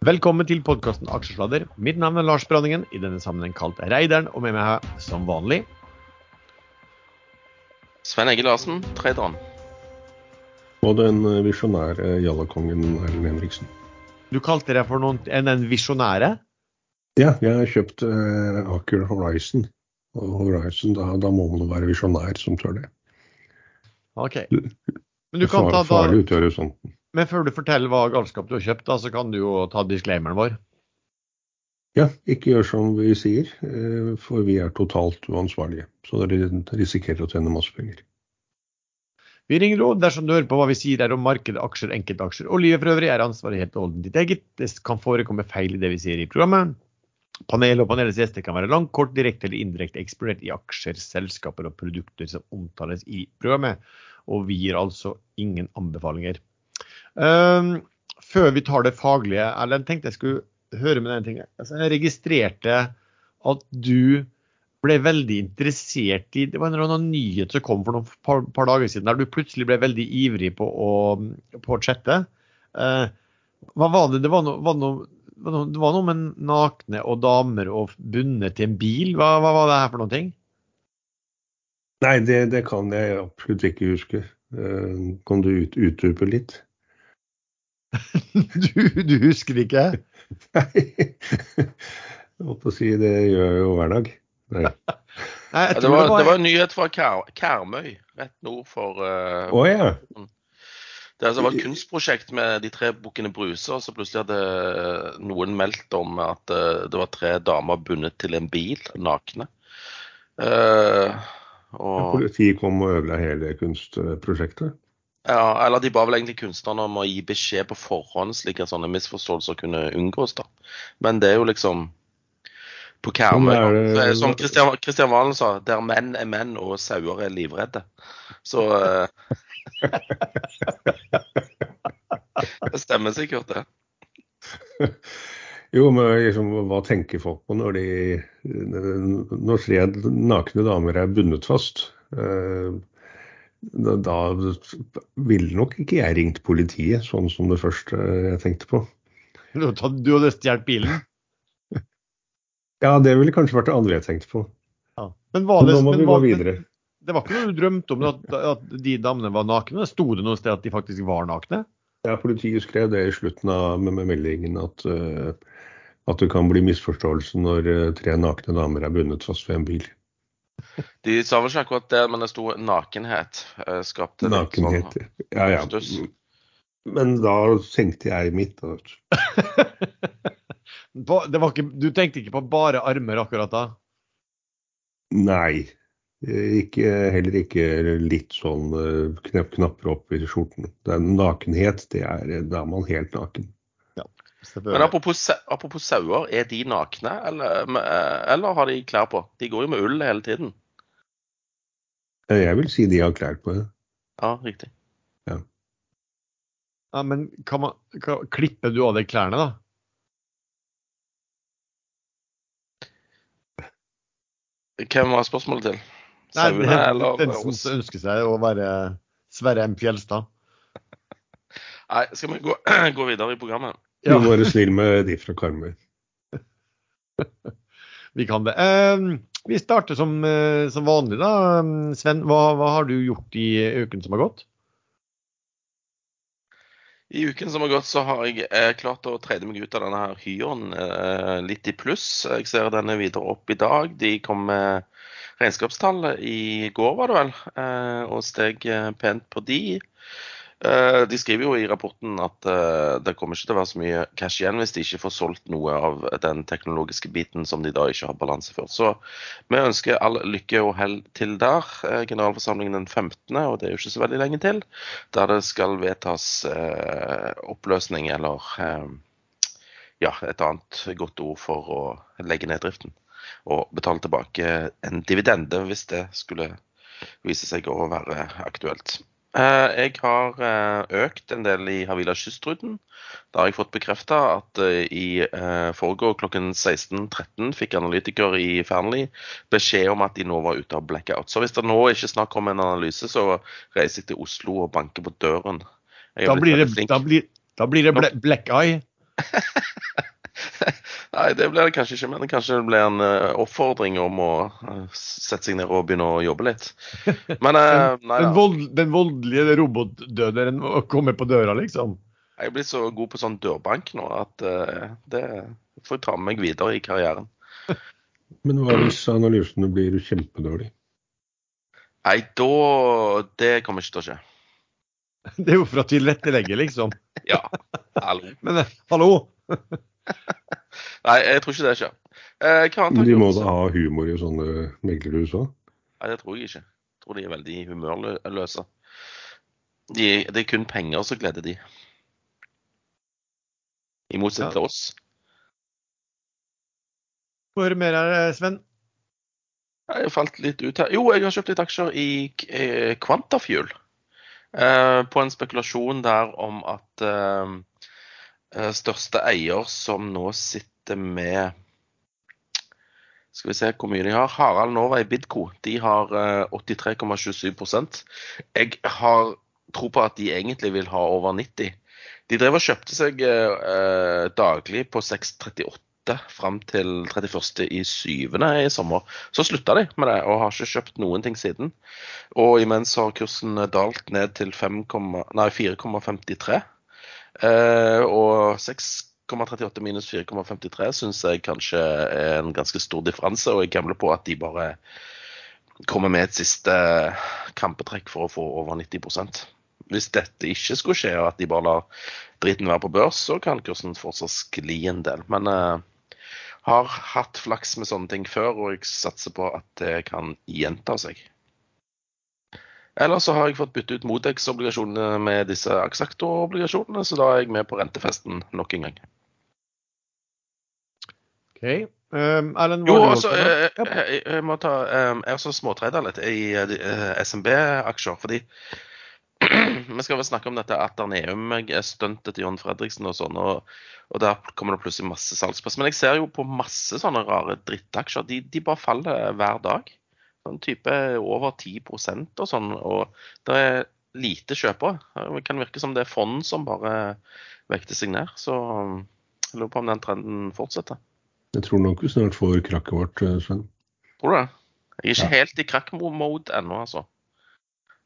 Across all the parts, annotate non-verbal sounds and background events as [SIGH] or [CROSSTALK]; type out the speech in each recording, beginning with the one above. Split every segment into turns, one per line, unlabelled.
Velkommen til podkasten Aksjesladder. Mitt navn er Lars Branningen, i denne sammenheng kalt Reideren, og med meg her som vanlig
Sven Egil Larsen, traderen.
Og den visjonære jallakongen Erlend Henriksen.
Du kalte deg for noen, en, en visjonære?
Ja, jeg har kjøpt uh, Aker Horizon. Og Horizon, da, da må man jo være visjonær som tør det.
Ok. Men, du kan ta da...
Farlig utgjør jo horisonten.
Men før du forteller hva galskap du har kjøpt, da, så kan du jo ta disclaimeren vår.
Ja, ikke gjør som vi sier, eh, for vi er totalt uansvarlige. Så dere risikerer å tjene masse penger.
Vi ringer råd dersom du hører på hva vi sier der om markedet, aksjer, enkeltaksjer og livet for øvrig, er ansvaret helt og holdent ditt eget. Det kan forekomme feil i det vi sier i programmet. Panelet og panelets gjester kan være langt, kort, direkte eller indirekte eksplodert i aksjer, selskaper og produkter som omtales i programmet. Og vi gir altså ingen anbefalinger. Ehm, før vi tar det faglige, Erlend, tenkte jeg skulle høre med deg en ting. Altså, jeg registrerte at du ble veldig interessert i Det var en eller annen nyhet som kom for noen par, par dager siden, der du plutselig ble veldig ivrig på å, på chatte. Eh, hva var det? Det var noe, var noe, det var noe med nakne og damer og bundet til en bil. Hva, hva var det her for noen ting?
Nei, det, det kan jeg absolutt ikke huske. Eh, Kan du ut, utdype litt? [LAUGHS]
Du, du husker ikke?
Nei, jeg holdt på å si det gjør jeg jo hver dag. Nei. [LAUGHS]
Nei,
Ja, det,
tror
var, det var en nyhet fra Kær, Karmøy, rett nord for uh,
oh, ja.
Det altså var et kunstprosjekt med de tre bukkene Bruse, og så plutselig hadde eh, noen meldt om at eh, det var tre damer bundet til en bil, nakne. Uh, og,
Politiet kom og ødela hele kunstprosjektet.
Ja, eller de ba vel egentlig kunstnerne om å gi beskjed på forhånd, slik at sånne misforståelser kunne unngås. da. Men det er jo liksom på Karmøy.
Sånn det-
det er Som Kristian Kristian Valen sa, der menn er menn og sauer er livredde. Så eh, [LAUGHS] Det stemmer sikkert, det.
Jo, men liksom, hva tenker folk på når de Når tre nakne damer er bundet fast? eh, Da ville nok ikke jeg ringt politiet, sånn som det første jeg tenkte på. [LAUGHS]
Du, hadde stjålet bilen? [LAUGHS]
Ja, det ville kanskje vært det andre jeg tenkte på.
Ja. Men det,
Nå må
men
vi gå videre.
det var ikke noe du drømte om, at, at de damene var nakne? Sto det noe sted at de faktisk var nakne?
Ja, Politiet skrev det i slutten av med, med meldingen at, uh, at det kan bli misforståelse når uh, tre nakne damer er bundet fast ved en bil.
De sa vel ikke akkurat det, men det sto nakenhet. eh, Skapte litt
Nakenhet.
sånn
Ja, ja. Men da tenkte jeg mitt. [LAUGHS]
ikke, du tenkte ikke på bare armer akkurat da?
Nei. eh, Ikke, heller ikke litt sånn eh, knapper opp i skjorten. Det er nakenhet, det er, da er man helt naken.
Men apropos, apropos sauer, er de nakne, eller, eller har de klær på? De går jo med ull hele tiden.
Jeg vil si de har klær på. ja.
Ja, riktig.
Ja, men kan man, kan, klipper du av deg klærne, da?
Hvem var spørsmålet til?
Nei, det
eller
den som ønsker seg å være Sverre M. Fjelstad. [LAUGHS]
Nei, skal vi gå, [CLEARS THROAT] gå videre i programmet?
Du må være snill med de fra Karmøy. [LAUGHS]
Vi kan det. Eh, vi starter som, eh, som vanlig, da. Sven, hva, hva har du gjort i uken som har gått?
I uken som har gått, så har jeg eh, klart å trade meg ut av denne her Hyon eh, litt i pluss. Jeg ser den er videre opp i dag. De kom med regnskapstall i går, var det vel, eh, og steg eh, pent på de. Eh, de skriver jo i rapporten at eh, det kommer ikke til å være så mye cash igjen hvis de ikke får solgt noe av den teknologiske biten som de da ikke har balanse for. Så vi ønsker all lykke og hell til der. Eh, generalforsamlingen den 15., og det er jo ikke så veldig lenge til der det skal vedtas oppløsning eller ja, et annet godt ord for å legge ned driften. Og betale tilbake en dividende hvis det skulle vise seg å være aktuelt. Eh, jeg har eh, økt en del i Havila Kystruten. Da har jeg fått bekrefta at eh, i forgår klokken 16.13 fikk analytiker i Fearnley beskjed om at de nå var ute av blackout. Så hvis det nå ikke snakk om en analyse, så reiser jeg til Oslo og banker på døren. Er
Da blir det, da blir, da blir det black eye. [LAUGHS]
Nei, det blir det kanskje ikke, men kanskje det blir en uh, oppfordring om å uh, sette seg ned og begynne å jobbe litt. [LAUGHS] Men uh, nei
Den, vold, den voldelige robotdøderen kommer på døra, liksom.
Jeg er blitt så god på sånn dørbank nå at det får jeg ta med meg videre i karrieren. [LAUGHS]
Men hva hvis analysene blir kjempedårlige?
Nei, da Det kommer ikke til å skje. [LAUGHS]
Det er jo for å tilrettelegge, liksom.
Ja, hallo. [LAUGHS]
Men hallo! [LAUGHS]
Nei, jeg tror ikke det skjer. Eh, hva
Men de må da ha humor i sånne meglerhus òg?
Nei, det tror jeg ikke. Jeg tror de er veldig humørløse. De, det er kun penger som gleder de. I motsetning
Ja.
til oss.
Få høre mer her, Sven.
Jeg har falt litt ut her. Jo, jeg har kjøpt litt aksjer i eh, Quantafuel. Eh, på en spekulasjon der om at eh, eh, største eier som nå sitter med Skal vi se hvor mye de har. Harald Nova i Bidco. De har eh, 83,27 Jeg har tro på at de egentlig vil ha over 90 De drev og kjøpte seg daglig på 6,38 fram til 31. i 7. i sommer. Så slutta de med det, og har ikke kjøpt noen ting siden. Og imens har kursen dalt ned til 4,53. Eh, og 6,38 minus 4,53 syns jeg kanskje er en ganske stor differanse, og jeg gambler på at de bare kommer med et siste kampetrekk for å få over 90% Hvis dette ikke skulle skje, og at de bare lar driten være på børs, så kan kursen fortsatt skli en del. Men eh, har hatt flaks med sånne ting før, og jeg satser på at det kan gjenta seg. Eller så har jeg fått bytte ut Modex-obligasjonene med disse Axactor-obligasjonene, så da er jeg med på rentefesten nok en gang.
OK. Um, Erlend,
Jo,
gjort
jeg, jeg, jeg må ta um, Jeg har også småtreda litt i uh, SMB-aksjer, fordi [CLEARS THROAT] vi skal vel snakke om dette Aterneum-stuntet til John Fredriksen og sånn, og, og der kommer det plutselig masse salgspress. Men jeg ser jo på masse sånne rare drittaksjer. De, de bare faller hver dag. Sånn type over 10% og sånn, og det er lite kjøpere. Det kan virke som det er fond som bare vekter seg ned. Så jeg lurer på om den trenden fortsetter.
Jeg tror nok vi snart får krakket vårt, eh, Sven.
Tror du det? Jeg er ikke
Ja.
helt i krakk-mode ennå, altså.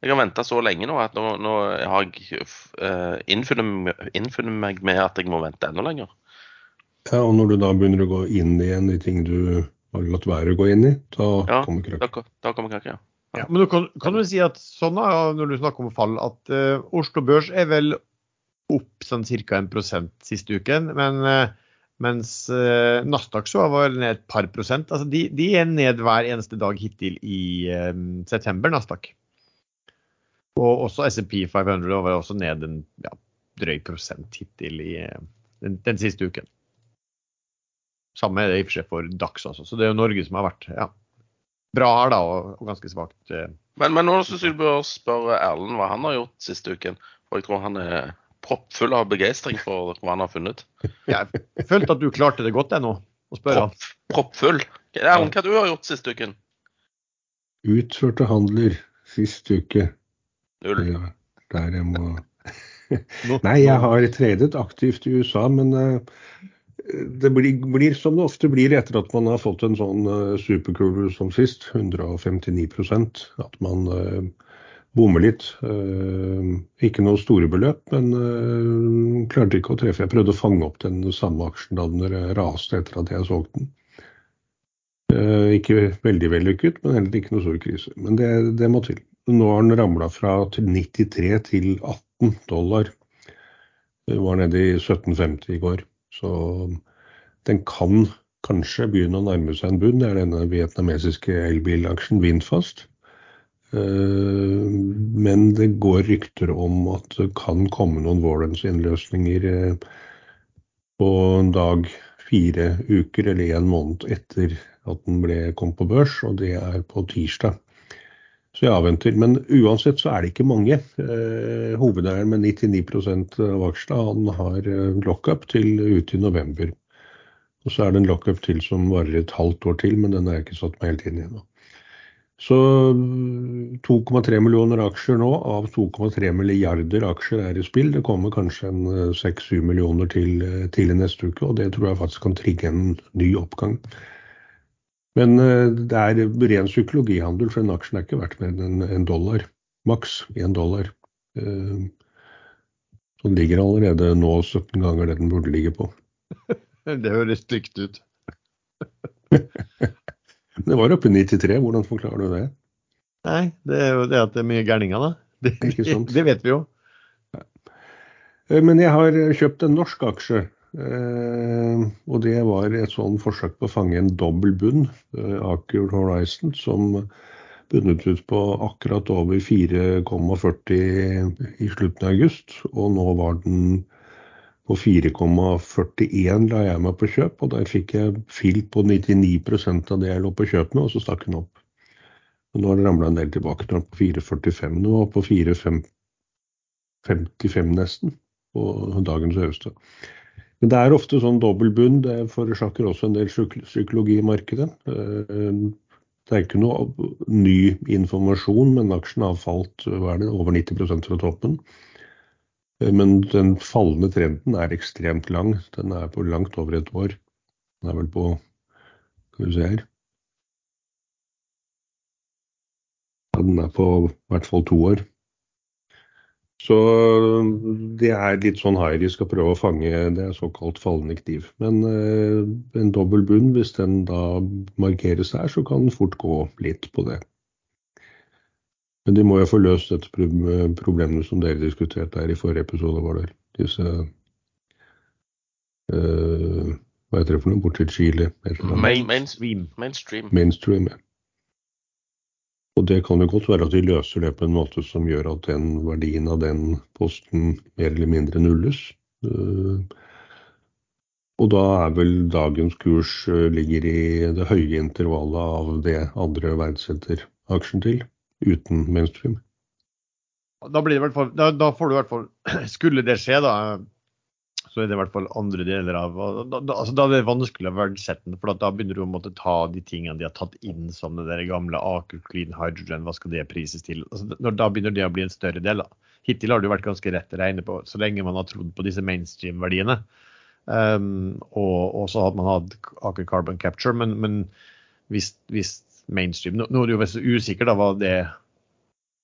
Jeg har venta så lenge nå at nå, nå har jeg uh, innfunnet, meg med at jeg må vente enda lenger.
Ja, og når du da begynner å gå inn igjen i ting du har latt være å gå inn i, da
Ja,
kommer
Da,
krakket.
da kommer krakket, ja.
Ja, men du kan, kan du si at sånn da, når du snakker om fall, at uh, Oslo Børs er vel opp sånn ca. 1% siste uken, men uh, mens uh, Nasdaq så var ned et par prosent. Altså de, de er ned hver eneste dag hittil i eh, september, Nasdaq. Og også SMP 500 var også ned en ja, drøy prosent hittil i eh, den, den siste uken. Samme er det i og for seg for Dax også, så det er jo Norge som har vært ja, bra her da, og, og ganske svakt. eh,
Men, men nå syns jeg du bør spørre Erlend hva han har gjort siste uken. For jeg tror han er proppfull av begeistring for hva han har funnet. [LAUGHS]
Jeg følte at du klarte det godt ennå, å spørre han.
Propp, proppfull. Erlend, hva du har gjort siste uken?
Utførte handler sist uke.
Null.
Ja, der jeg må [LAUGHS] Nei, jeg har tradet aktivt i USA, men eh, det blir, blir som det ofte blir etter at man har fått en sånn uh, superkurve som sist, 159% at man eh, bommer litt. Eh, ikke noe store beløp, men eh, klarte ikke å treffe. Jeg prøvde å fange opp den samme aksjen da den raste etter at jeg solgte den. Eh, ikke veldig vellykket, men heller ikke noe stor krise. Men det, det må til. Nå har den ramla fra 93 til 18 dollar. Det var nede i 1750 i går. Så den kan kanskje begynne å nærme seg en bunn. Det er denne vietnamesiske elbilaksjen Vindfast. Eh, Men det går rykter om at det kan komme noen Warrens-innløsninger eh, på en dag, fire uker eller en måned etter at den ble, kom på børs, og det er på tirsdag. Så jeg avventer. Men uansett så er det ikke mange. Eh, hovedeieren med 99 av aksjene han har eh, lockup til ute i november. Og så er det en lockup til som varer et halvt år til, men den er jeg ikke satt meg helt inn i ennå. Så 2,3 millioner aksjer nå av 2,3 milliarder aksjer er i spill. Det kommer kanskje en 6-7 millioner til tidlig neste uke, og det tror jeg faktisk kan trigge en ny oppgang. Men det er ren psykologihandel, for den aksjen er ikke verdt mer enn en dollar. Maks én dollar. Så den ligger allerede nå 17 ganger det den burde ligge på. [LAUGHS]
Det høres stygt ut. [LAUGHS]
det var oppe i 93, hvordan forklarer du det?
Nei, det er jo det at det er mye gærninger, da. Det, [LAUGHS] det, vet vi jo.
Eh, men jeg har kjøpt en norsk aksje. Eh, og det var et sånn forsøk på å fange en dobbel bunn, eh, Aker Horizon, som bundet ut på akkurat over 4,40 i slutten av august. Og nå var den på 4,41 la jeg meg på kjøp, og der fikk jeg fill på 99% av det jeg lå på kjøp med, og så stakk den opp. Og nå har det ramla en del tilbake. Den var på 4,45 nå, og på 4,55 nesten på dagens høyeste. Men det er ofte sånn dobbel bunn. Det forårsaker også en del psykologi i markedet. Eh, det er ikke noe ny informasjon, men aksjen har falt det, over 90% fra toppen. Men den fallende trenden er ekstremt lang. Den er på langt over et år. Den er vel på Skal vi se her Den er på i hvert fall to år. Så det er litt sånn high risk å prøve å fange det er såkalt fallende kniv. Men eh, en dobbel bunn, hvis den da markeres her, så kan den fort gå litt på det. Men de må jo få løst dette problemet som dere diskuterte her i forrige episode, var det disse eh, Hva heter det for noe? Borti Chile?
Main, mainstream. Mainstream.
mainstream ja. Og det kan jo godt være at de løser det på en måte som gjør at den verdien av den posten mer eller mindre nulles. Uh, og da er vel dagens kurs uh, ligger i det høye intervallet av det andre verdsetter aksjen til uten mainstream.
Da, blir det da, da får du i hvert fall [CLEARS THROAT] Skulle det skje, da, så er det i hvert fall andre deler av Da, da, altså, da er det vanskelig å verdsette den, for da begynner du å måtte ta de tingene de har tatt inn som det der gamle Aker Clean Hydrogen, hva skal det prises til? Altså, når, da begynner det å bli en større del. da. Hittil har det jo vært ganske rett å regne på, så lenge man har trodd på disse mainstream-verdiene. Um, og, og, så hadde man hatt Aker Carbon Capture, men, men hvis, hvis mainstream. Nå, er det jo usikkert hva det er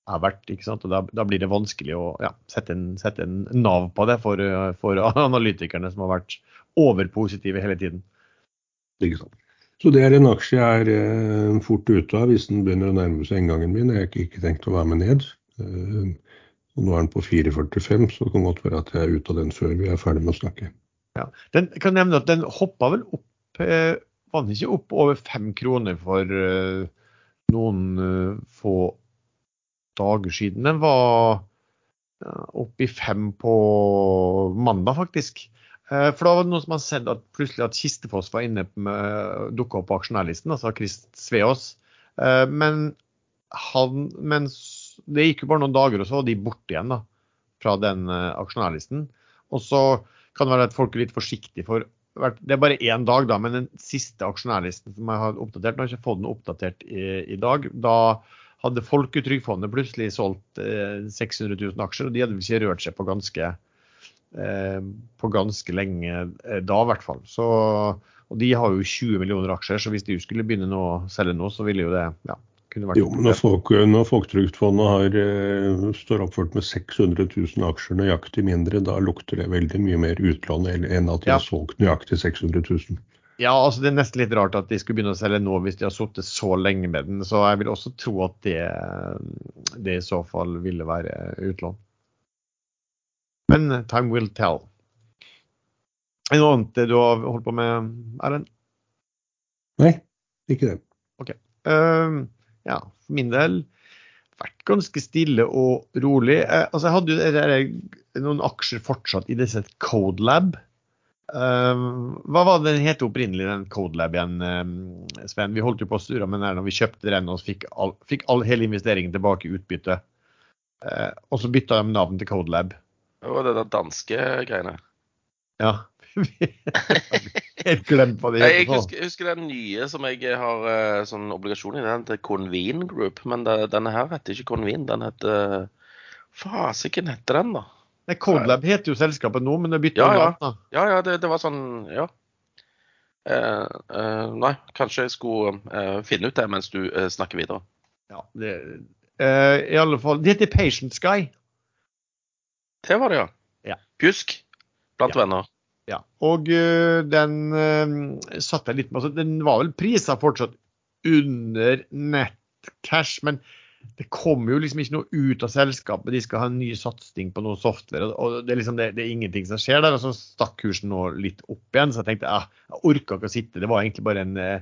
verdt. ikke sant? Og Da, da blir det vanskelig å ja, sette, en, sette, en, nav på det for, for, [LAUGHS] analytikerne som har vært overpositive hele tiden.
Ikke sant. Så det er en aksje jeg er eh, fort ute av hvis den begynner å nærme seg inngangen min. Jeg har ikke, ikke tenkt å være med ned. Eh, nå er den på 4,45, så det kan godt være at jeg er ute av den før vi er ferdig med å snakke.
Ja, den, jeg kan nevne at den hoppa vel opp eh, vanligvis ikke opp over fem kroner for uh, noen uh, få dager siden. Den var opp i fem på mandag, faktisk. Uh, for da var det noen som har sett at plutselig at Kistefoss var inne dukka opp på aksjonærlisten, altså Krist Sveås. men han, men det gikk jo bare noen dager, og så var de borte igjen da, fra den aksjonærlisten. Og så kan det være at folk er litt forsiktige for det er bare én dag, da, men den siste aksjonærlisten som jeg har oppdatert, nå har jeg ikke fått den oppdatert i, i dag. Da hadde Folketrygdfondet plutselig solgt eh, 600 000 aksjer, og de hadde vel ikke rørt seg på ganske, eh, på ganske lenge eh, da, i hvert fall. Så, og de har jo 20 millioner aksjer, så hvis de skulle begynne å selge nå, så ville jo det ja,
jo, når, folk, når Folketrygdfondet eh, står oppført med 600 000 aksjer nøyaktig mindre, da lukter det veldig mye mer utlån enn at de ja. har solgt nøyaktig 600 000.
Ja, altså det er nesten litt rart at de skulle begynne å selge nå hvis de har sittet så lenge med den. Så jeg vil også tro at det, det i så fall ville være utlån. Men time will tell. Er det noe annet du har holdt på med, Erlend?
Nei, ikke det.
Ok. Uh, ja, for min del vært ganske stille og rolig. Eh, altså, jeg hadde jo noen aksjer fortsatt i disse Codelab. Eh, hva var den helt opprinnelig, den Codelab igjen, eh, Sven? Vi holdt jo på å surre med den når vi kjøpte den og fikk, all, fikk all, hele investeringen tilbake i utbytte. Eh, og så bytta de navn til Codelab.
Det var det der danske greiene.
Ja. Helt glemt hva det heter. Jeg
husker, jeg husker den nye som jeg har eh, sånn obligasjon i. Den heter Convene Group. Men det, denne her heter ikke Convene. Den heter Fasiken heter den, da.
Nei, Codelab heter jo selskapet nå, men det bytter
Ja, ja.
navn.
Ja, ja, det, det var sånn Ja. Eh, eh, nei, kanskje jeg skulle eh, finne ut det mens du eh, snakker videre.
Ja, det, eh, I alle fall, Det heter Patient Sky.
Det var det, ja.
Ja.
Pjusk blant
Ja.
venner.
Ja, og øh, den satte satt jeg litt med altså, Den var vel prisa fortsatt under nettcash, men det kommer jo liksom ikke noe ut av selskapet. De skal ha en ny satsing på noe software, og- det er liksom det, det er ingenting som skjer der. Og så stakk kursen nå litt opp igjen, så jeg tenkte ah, jeg orka ikke å sitte. Det var egentlig bare en eh,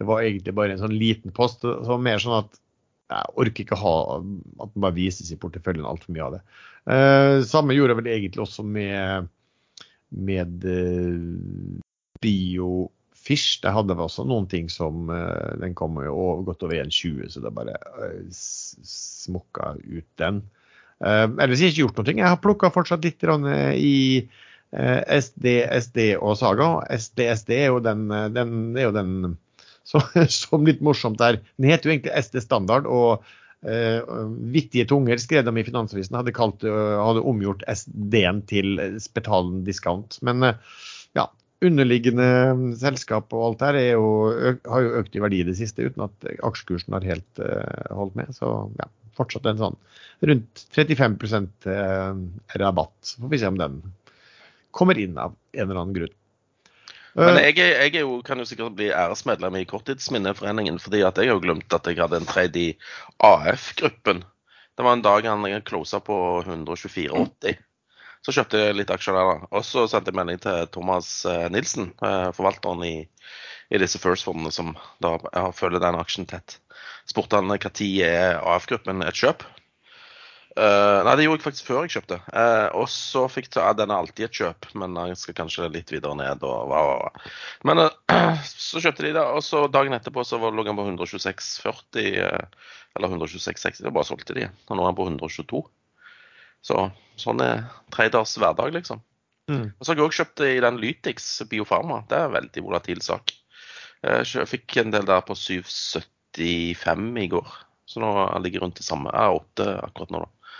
det egentlig bare en sånn liten post. Så var mer sånn at jeg orker ikke ha at den bare vises i porteføljen altfor mye av det. Eh, samme gjorde jeg vel egentlig også med med eh, Biofish. Der hadde vi også noen ting som eh, Den kom jo godt over 1,20, så det bare eh, smokka ut den. Eh, ellers har jeg ikke gjort noe. Jeg har plukka fortsatt litt i SD, SD og Saga. SD, SD er jo den, den, er jo den [LAUGHS] som, som litt morsomt er. Den heter jo egentlig SD Standard. og Uh, vittige tunger, skrev de i Finansavisen, hadde, kalt, uh, hadde omgjort SD-en til Spetalen discount. Men ja, underliggende selskap og alt her er jo, har jo økt i verdi i det siste, uten at aksjekursen har helt uh, holdt med. Så ja, fortsatt en sånn rundt 35 eh, rabatt. Så får vi se om den kommer inn av en eller annen grunn.
Men jeg, jeg jo, kan jo sikkert bli æresmedlem i Korttidsminneforeningen, fordi jeg har jo glemt at jeg hadde en trade i AF-gruppen. Det var en dag han closa på 124,80. Så kjøpte jeg litt aksjer der, da. Og så sendte jeg melding til Thomas eh, Nilsen, eh, forvalteren i, i disse First-fondene, som da følger den aksjen tett. Spurte han når er AF-gruppen et kjøp. Uh, nei, det gjorde jeg faktisk før jeg kjøpte. Uh, og så fikk ja, Den er alltid et kjøp, men den skal kanskje litt videre ned. og hva, hva. Men uh, [CLEARS THROAT] så kjøpte de det, og så dagen etterpå så lå den på 126,40. eh, eller 126,60. Da bare solgte de. Og nå er den på 122. Så sånn er traders hverdag, liksom.
Mm.
Og så har jeg òg kjøpt i den Lytix Biofarma. Det er en veldig volatil sak. Jeg fikk en del der på 7,75 i går. Så nå ligger jeg rundt det samme. Jeg er åtte akkurat nå, da.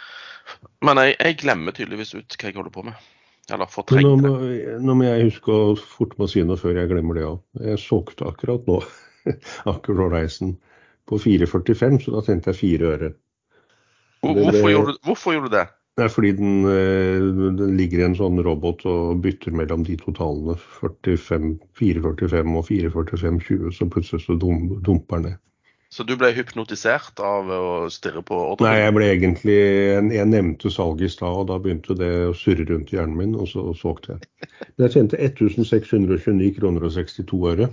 Men jeg, jeg glemmer tydeligvis ut hva jeg holder på med. Eller
Men nå
fortrenger
må,
det.
nå må jeg huske å forte meg å si noe før jeg glemmer det òg. Jeg solgte akkurat nå [LAUGHS] Aker Horizon på 4,45, så da tjente jeg fire øre.
Hvor, hvorfor, gjorde, hvorfor gjorde du det?
Det er fordi den, eh, den ligger i en sånn robot og bytter mellom de to tallene. 45, 4,45 og 4,45,20, så plutselig så dum, dumper den ned.
Så du ble hypnotisert av å stirre på
Nei, jeg ble egentlig Jeg nevnte salget i stad, og da begynte det å surre rundt i hjernen min, og så solgte jeg. Men jeg tjente 1629 kroner og 62 øre.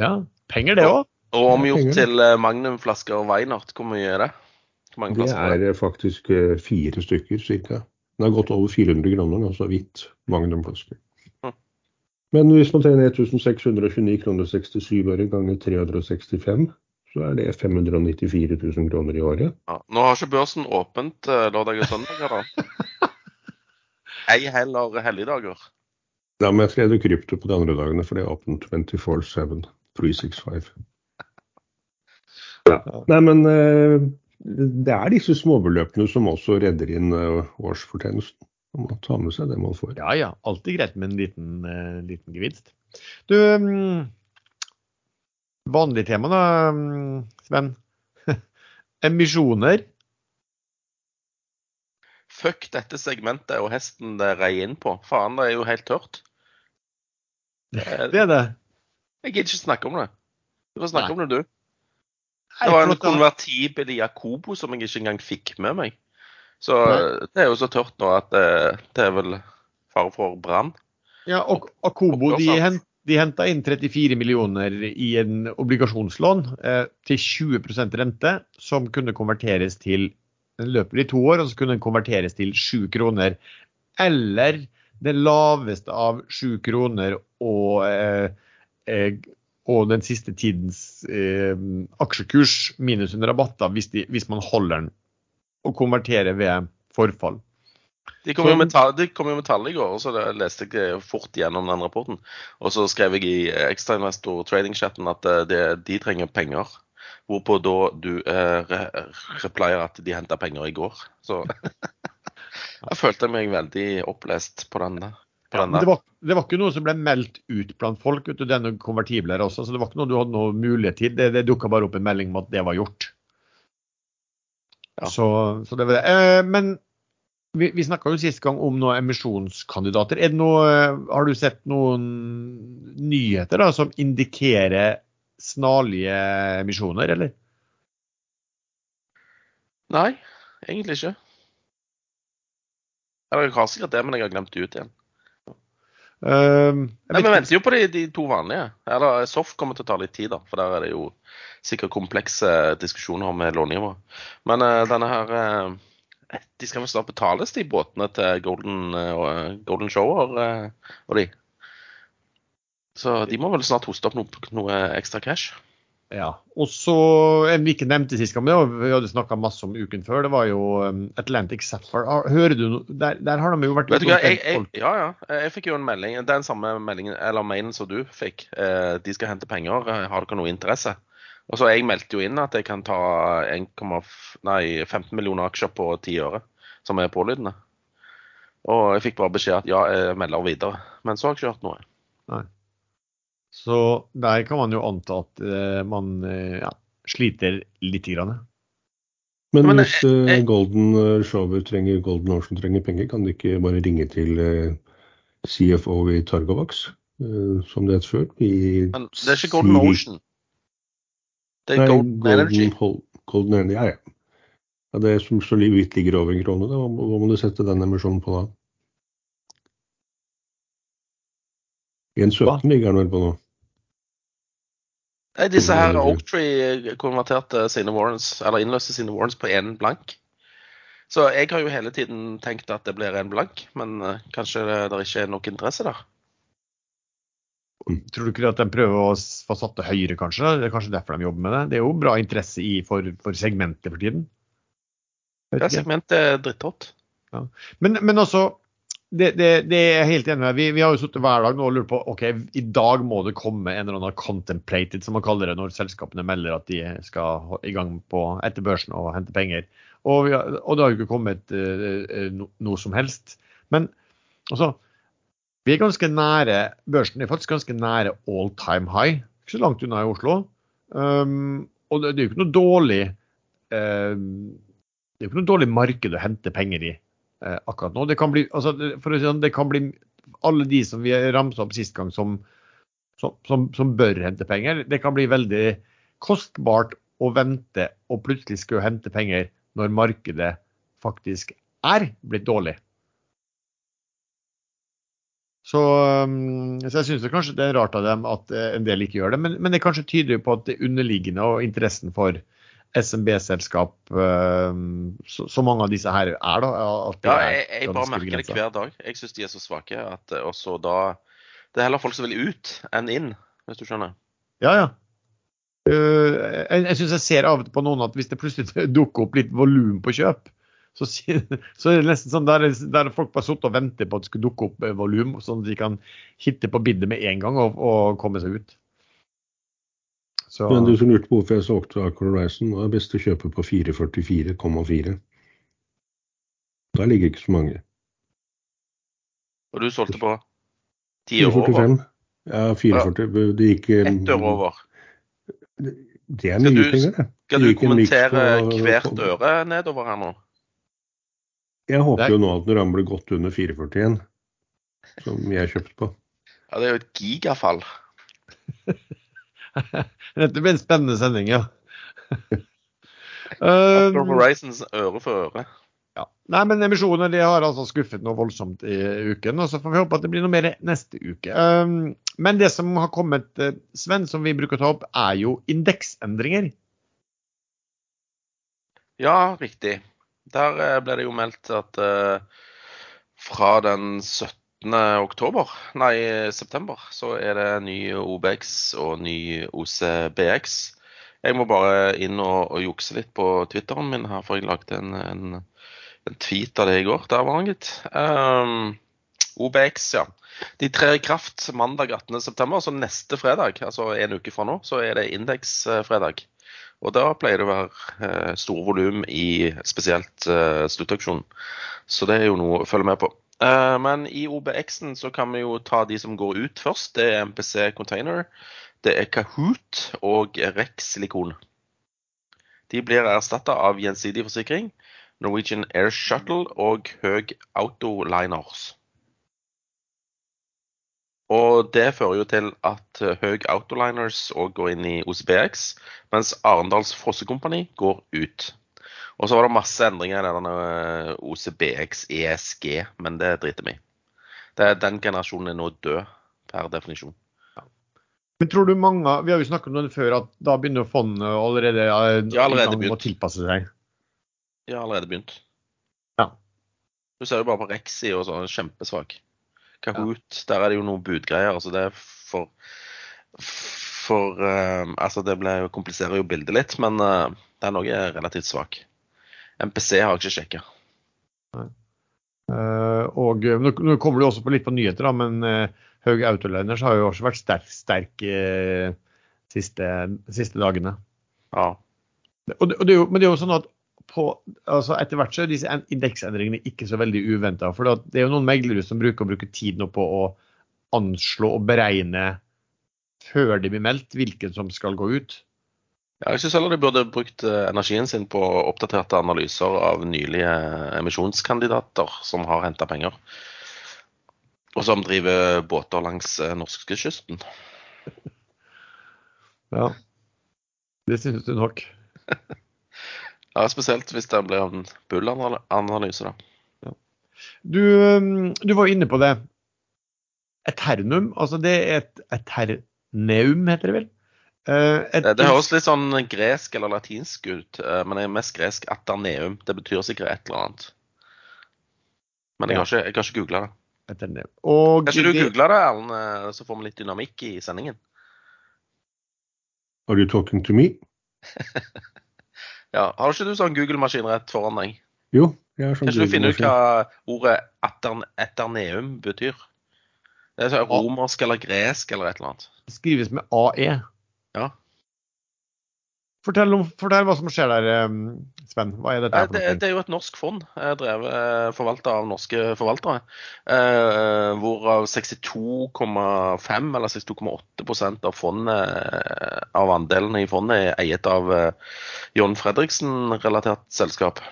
ja, penger det òg.
Og omgjort til eh, magnumflasker og Weinert, hvor mye er det? Mange
Det
er det?
er faktisk eh, fire stykker ca. Den har gått over 400 kroner, altså hvitt magnumflaske. magnumflasker.
Hm.
Men hvis man tjener 1629 kroner 67 øre ganger 365, så er det 594 000 kroner i året.
Ja. Nå har ikke børsen åpent eh, lørdag og søndag, da. [LAUGHS] Ei heller helligdager.
Da må jeg trede krypto på de andre dagene, for det er åpent 24-7, 365. [LAUGHS] Ja. Nei, men eh, det er disse småbeløpene som også redder inn eh, årsfortjenesten. Man må ta med seg det man får.
Ja ja, alltid greit med en liten, eh, liten gevinst. Du, mm, vanlig tema da, mm, Sven. [LAUGHS] Emisjoner.
Fuck dette segmentet og hesten det rei inn på. Faen, det er jo helt tørt. Eh, [LAUGHS]
Det er det.
Jeg gidder ikke snakke om det. Du får snakke
Nei.
om det, du. Det var en konvertibel Jakobo som jeg ikke engang fikk med meg. Så
Nei.
det er jo så tørt nå at det, det er vel fare for brann.
Ja, og Akobo de, hent, de henta inn 34 millioner i en obligasjonslån eh, til 20% rente, som kunne konverteres til Den løper i to år, og så kunne den konverteres til 7 kroner. Eller det laveste av 7 kroner og, eh, eh, og den siste tidens eh, aksjekurs minus en rabatt da, hvis, de, hvis man holder den og konverterer ved forfall.
De kom, jo
Så-
med tall, jo med tall i går, og så det leste jeg fort gjennom den rapporten. Og så skrev jeg i ekstrainvestor trading-chatten at eh, det, de trenger penger. Hvorpå da du eh, re replier at de henta penger i går. Så [LAUGHS] jeg følte meg veldig opplest på den, på
Ja, det, var, det var ikke noe som ble meldt ut blant folk. Vet du, noen konvertibler også, så det var ikke noe du hadde noe mulighet til. Det, det dukka bare opp en melding om at det var gjort.
Ja.
Så, så det var det. Eh, men vi, vi snakka jo sist gang om noen emisjonskandidater. Er det noe, eh, har du sett noen nyheter da, som indikerer snarlige emisjoner, eller?
Nei, egentlig ikke. Jeg har sikkert det, men jeg har glemt det ut igjen.
Jeg
Nei, Vi venter jo på de, de to vanlige. Eller Soft kommer til å ta litt tid, da. For der er det jo sikkert komplekse diskusjoner om lånnivå. Men uh, denne her uh, De skal vel snart betales, de båtene til Golden, eh, Golden Shower og de. Så de må vel snart hoste opp noe, noe ekstra cash.
Ja. Og så en vi ikke nevnte sist gang, vi hadde snakka masse om uken før, det var jo um, Atlantic Sapphire. Hører du noe? Der, der har de jo vært
Vet du hva, jeg, jeg, ja, ja. Jeg fikk jo en melding. Den samme meldingen, eller mailen som du fikk. Eh, De skal hente penger. Eh, Har dere noe interesse? Og så Jeg meldte jo inn at jeg kan ta 1, nei, 15 millioner aksjer på 10 øre, som er pålydende. Og jeg fikk bare beskjed at ja, jeg melder videre. Men så har jeg ikke hørt noe.
Så der kan man jo anta at uh, man uh, ja, sliter lite grann.
Men,
Men,
hvis
eh,
Golden Shower trenger Golden Ocean trenger penger, kan de ikke bare ringe til CFO i Targovax, som det het før? I
Men det er ikke Golden Ocean. Det er
Nei,
Golden Energy.
Hol- Golden Energy, ja, ja. ja. Det som så vidt ligger over en krone, da. Hva må du sette den emisjonen på da? 1,17 ligger den vel på nå.
Nei, disse her Oaktree konverterte sine warrants, eller innløste sine warrants på én blank. Så jeg har jo hele tiden tenkt at det blir en blank, men eh, kanskje det, det ikke er nok interesse der.
Tror du ikke at de prøver å få satt det høyere, kanskje? Det er kanskje derfor de jobber med det? Det er jo bra interesse i for, for segmentet for tiden. Ja,
segmentet er dritthot.
Men, men også, det, det, det er jeg helt enig med. Vi, vi har jo sittet hver dag nå og lurt på ok, i dag må det komme en eller annen contemplated, som man kaller det, når selskapene melder at de skal i gang på, etter børsen og hente penger. Og, har, og det har jo ikke kommet eh, no, noe som helst. Men altså, vi er ganske nære Børsen er faktisk ganske nære all time high. Ikke så langt unna i Oslo. Um, og det, det er jo ikke noe dårlig uh, det er jo ikke noe dårlig marked å hente penger i eh, akkurat nå. Det kan bli, altså, for å si sånn, det kan bli alle de som vi ramsa opp sist gang som, som, som, som bør hente penger. Det kan bli veldig kostbart å vente og plutselig skulle hente penger når markedet faktisk er blitt dårlig. Så, um, så jeg syns kanskje det er rart av dem at eh, en del ikke gjør det, men, men det kanskje tyder jo på at det underliggende og interessen for SMB-selskap, um, så, mange av disse her er, da.
Ja, jeg, jeg bare
merker
merker det hver dag. Jeg syns de er så svake at eh, også da Det er heller folk som vil ut enn inn, hvis du skjønner.
Ja, ja. Uh, jeg jeg syns jeg ser av og til på noen at hvis det plutselig [LAUGHS] dukker opp litt volum på kjøp, så, [LAUGHS] så er det nesten sånn der, der folk bare sitter og venter på at det skal dukke opp eh, volum, sånn at de kan hitte på biddet med en gang og, og komme seg ut. Så,
Men du som lurte på hvorfor jeg solgte Aker Horizon, nå er best å kjøpe på 444,4. Der ligger ikke så mange.
Og du solgte på 10 år over.
Ja, 44. Det gikk eh,
Ett øre over.
Det er
Skal
mye
du-
penger, det.
Skal du kommentere
på-
hvert øre nedover her nå?
Jeg håper
er-
jo nå at den ramler godt under 441, som jeg kjøpte på.
Ja, det er jo et gigafall. [LAUGHS] [LAUGHS]
Dette blir en spennende sending, ja. [LAUGHS] Um,
Horizons øre for øre.
ja. Nei, men emisjoner de har altså skuffet noe voldsomt i uken, og så får vi håpe at det blir noe mer neste uke. Um, men det som har kommet, eh, Sven, som vi bruker å ta opp, er jo indeksendringer.
Ja, riktig. Der eh, ble det jo meldt at uh, fra den 17. oktober, nei september, så er det ny OBX og ny OCBX. Jeg må bare inn og, og jukse litt på Twitteren min her, for jeg lagde en, en en tweet av det i går. Der var han, gitt. Um, OBX, ja. De trer i kraft mandag 18.9, så neste fredag, altså en uke fra nå, så er det indeksfredag. Og da pleier det å være eh, store volum i spesielt eh, sluttauksjonen. Så det er jo noe å følge med på. Eh, men i OBX-en så kan vi jo ta de som går ut først. Det er MPC Container, det er Kahoot og Rex Silikon. De blir erstatta av Gjensidig forsikring, Norwegian Air Shuttle og Høg Autoliners. Og det fører jo til at Høg Autoliners òg går inn i OCBX, mens Arendals Fossekompani går ut. Og så var det masse endringer i denne eh, OCBX ESG, men det driter vi i. Den generasjonen er nå død, per definisjon.
Men tror du mange, Vi har jo snakket om det før, at da begynner fondet allerede, eh,
ja, allerede
å tilpasse seg?
Ja, allerede begynt.
Ja.
Du ser jo bare på Rexi og sånn, kjempesvak. Kahoot, ja. der er det jo noen budgreier. altså det er for for uh, altså Det ble, kompliserer jo bildet litt, men uh, òg er relativt svak. MPC har jeg ikke sjekka.
Uh, og nå, nå, kommer det også på litt på nyheter, da, men uh, Haug Autoliners har jo også vært sterk, sterk uh, siste, siste dagene.
Ja.
Og det, og det jo, men det er jo sånn at på, altså etter hvert så er disse indeksendringene ikke så veldig uventa. For det er jo noen meglere som bruker å bruke tid nå på å anslå og beregne før de blir meldt, hvilken som skal gå ut.
Ja, jeg syns heller de burde brukt eh, energien sin på oppdaterte analyser av nylige emisjonskandidater som har henta penger. Og som driver båter langs eh, norskekysten. [LAUGHS]
Ja, det synes du nok. [LAUGHS]
Ja, Spesielt hvis det blir en bull-analyse, da. Ja.
Du, um, du, var inne på det. Eternum, altså det er et eterneum, heter det vel?
Uh, et, det, det, høres litt sånn gresk eller latinsk ut, uh, men det er mest gresk aterneum. Det betyr sikkert et eller annet. Men jeg, ja. har, ikke, jeg har ikke googla det.
Eterneum. Og
kan ikke du google det, Erlend, så får vi litt dynamikk i sendingen?
Are you talking to me? [LAUGHS]
Ja, Har ikke du sånn Google-maskin rett foran deg?
Jo. jeg har sånn
Kan ikke du finne ut hva ordet eterneum betyr? Det er sånn romersk eller gresk eller et eller annet.
Det skrives med AE.
Ja.
Fortell, om, fortell, hva som skjer der, Sven. Hva er dette?
Det, det, er jo et norsk fond eh, drevet eh, forvalta av norske forvaltere. Eh, hvorav 62,5 eller 62,8% av fondet, eh, av andelene i fondet er eiet av eh, John Fredriksen-relatert selskap.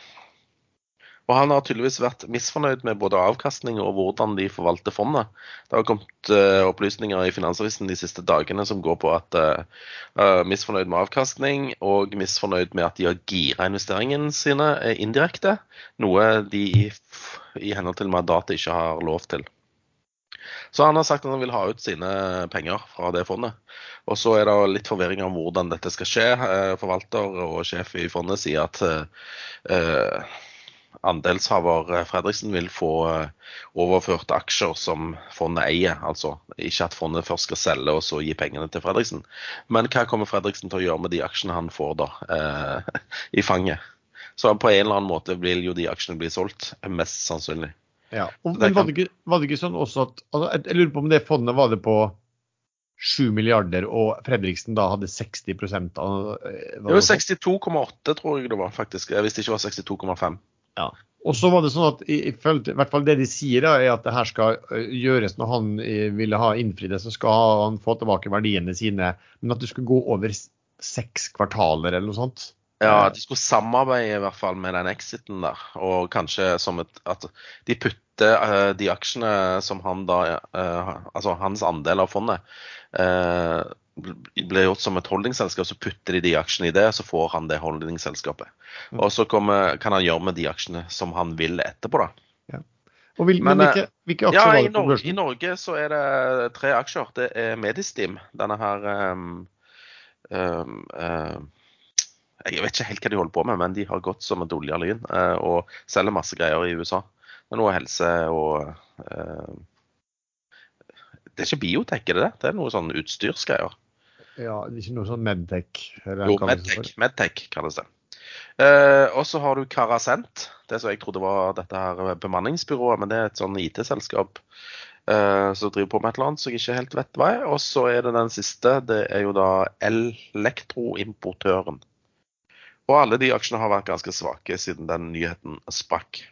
Og han har tydeligvis vært misfornøyd med både avkastning og hvordan de forvalter fondet. Det har kommet uh, opplysninger i Finansavisen de siste dagene som går på at uh, misfornøyd med avkastning og misfornøyd med at de har gira investeringene sine indirekte. Noe de i, i henhold til mandatet ikke har lov til. Så han har sagt at han vil ha ut sine penger fra det fondet. Og så er det litt forvirring om hvordan dette skal skje. Forvalter og sjef i fondet sier at uh, andelshaver eh, Fredriksen vil få eh, overført aksjer som fondet eier. Altså ikke at fondet først skal selge og så gi pengene til Fredriksen. Men hva kommer Fredriksen til å gjøre med de aksjene han får da eh, i fanget? Så på en eller annen måte vil jo de aksjene bli solgt, mest sannsynlig.
Ja, og, men var det, ikke, var det, ikke, sånn også at altså, Jeg lurer på om det fondet var det på 7 milliarder, og Fredriksen da hadde 60 av
eh, Det var 62,8 tror jeg det var, faktisk. Hvis det ikke var 62,5.
Ja. Og så var det sånn at i, hvert fall det de sier, da, er at det her skal gjøres når han ville ha innfridd det, så skal han få tilbake verdiene sine. Men at det skulle gå over seks kvartaler eller noe sånt.
Ja, de skulle samarbeide i hvert fall med den exiten der. Og kanskje som et, at de putter uh, de aksjene som han da uh, Altså hans andel av fondet uh, blir gjort som et holdingselskap, så putter de de aksjene i det, så får han det holdingselskapet. Og så kommer, kan han gjøre med de aksjene som han vil etterpå, da.
Ja. Og vil, men, men hvilke, hvilke, aksjer ja, var det
på børsen? I Norge så er det tre aksjer. Det er Medistim, denne her um, um, um, jeg vet ikke helt hva de holder på med, men de har gått som et olje og lyn uh, og selger masse greier i USA. Det er noe helse og uh, Det er ikke biotek, er det det? Det er noe sånn utstyrsgreier.
Ja, ikke noe sånn Medtech?
Jo, Medtech, Medtech kalles det. Eh, og så har du Carasent, det som jeg trodde var dette her bemanningsbyrået, men det er et sånn IT-selskap eh, som driver på med et eller annet som jeg ikke helt vet hva er. Og så er det den siste, det er jo da elektroimportøren. Og alle de aksjene har vært ganske svake siden den nyheten sprakk.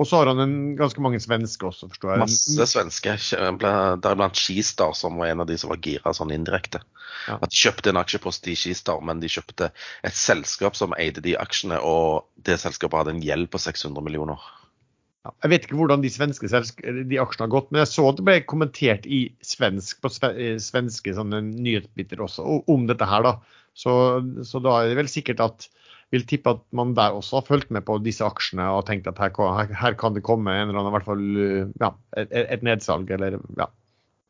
Og så har han en, ganske mange svenske også, forstår jeg.
Masse svenske, deriblant Skistar, som var en av de som var gira sånn indirekte.
Ja.
At de kjøpte en aksjepost i Skistar, men de kjøpte et selskap som eide de aksjene, og det selskapet hadde en gjeld på 600 millioner.
Ja, jeg vet ikke hvordan de svenske de aksjene har gått, men jeg så at det ble kommentert i svensk, på svenske sånne nyhetsbiter også om dette her. da. Så, så da er det vel sikkert at vil tippe at man der også har fulgt med på disse aksjene og tenkt at her, kan- her, her kan det komme en eller annen, i hvert fall ja, et, et nedsalg. eller ja.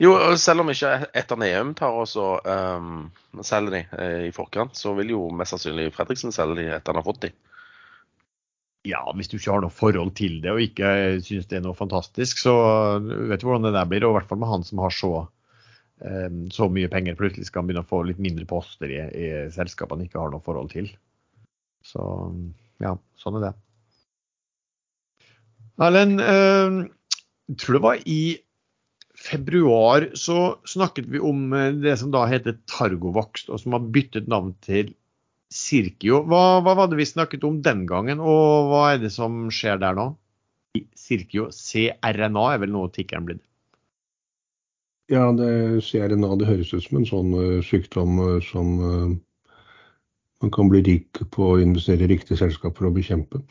Jo, selv om ikke etter Neum tar også um, selger de eh, i forkant, så vil jo mest sannsynlig Fredriksen selge de etter han har fått de.
ja, hvis du ikke har noe forhold til det og ikke syns det er noe fantastisk, så vet du hvordan det der blir. Og i hvert fall med han som har så, eh, så mye penger, plutselig skal han begynne å få litt mindre poster i, i selskap han ikke har noe forhold til. Så ja, sånn er det. Erlend, eh, jeg tror det var i februar så snakket vi om eh, det som da heter Targovakst, og som har byttet navn til Sirkio. Hva, hva var vi snakket om den gangen, og hva er det som skjer der nå? Sirkio CRNA er vel noe tikkeren blitt.
Ja, det CRNA det høres ut som en sånn eh, sykdom eh, som eh, man kan bli rik på å investere i riktige selskaper og bekjempe.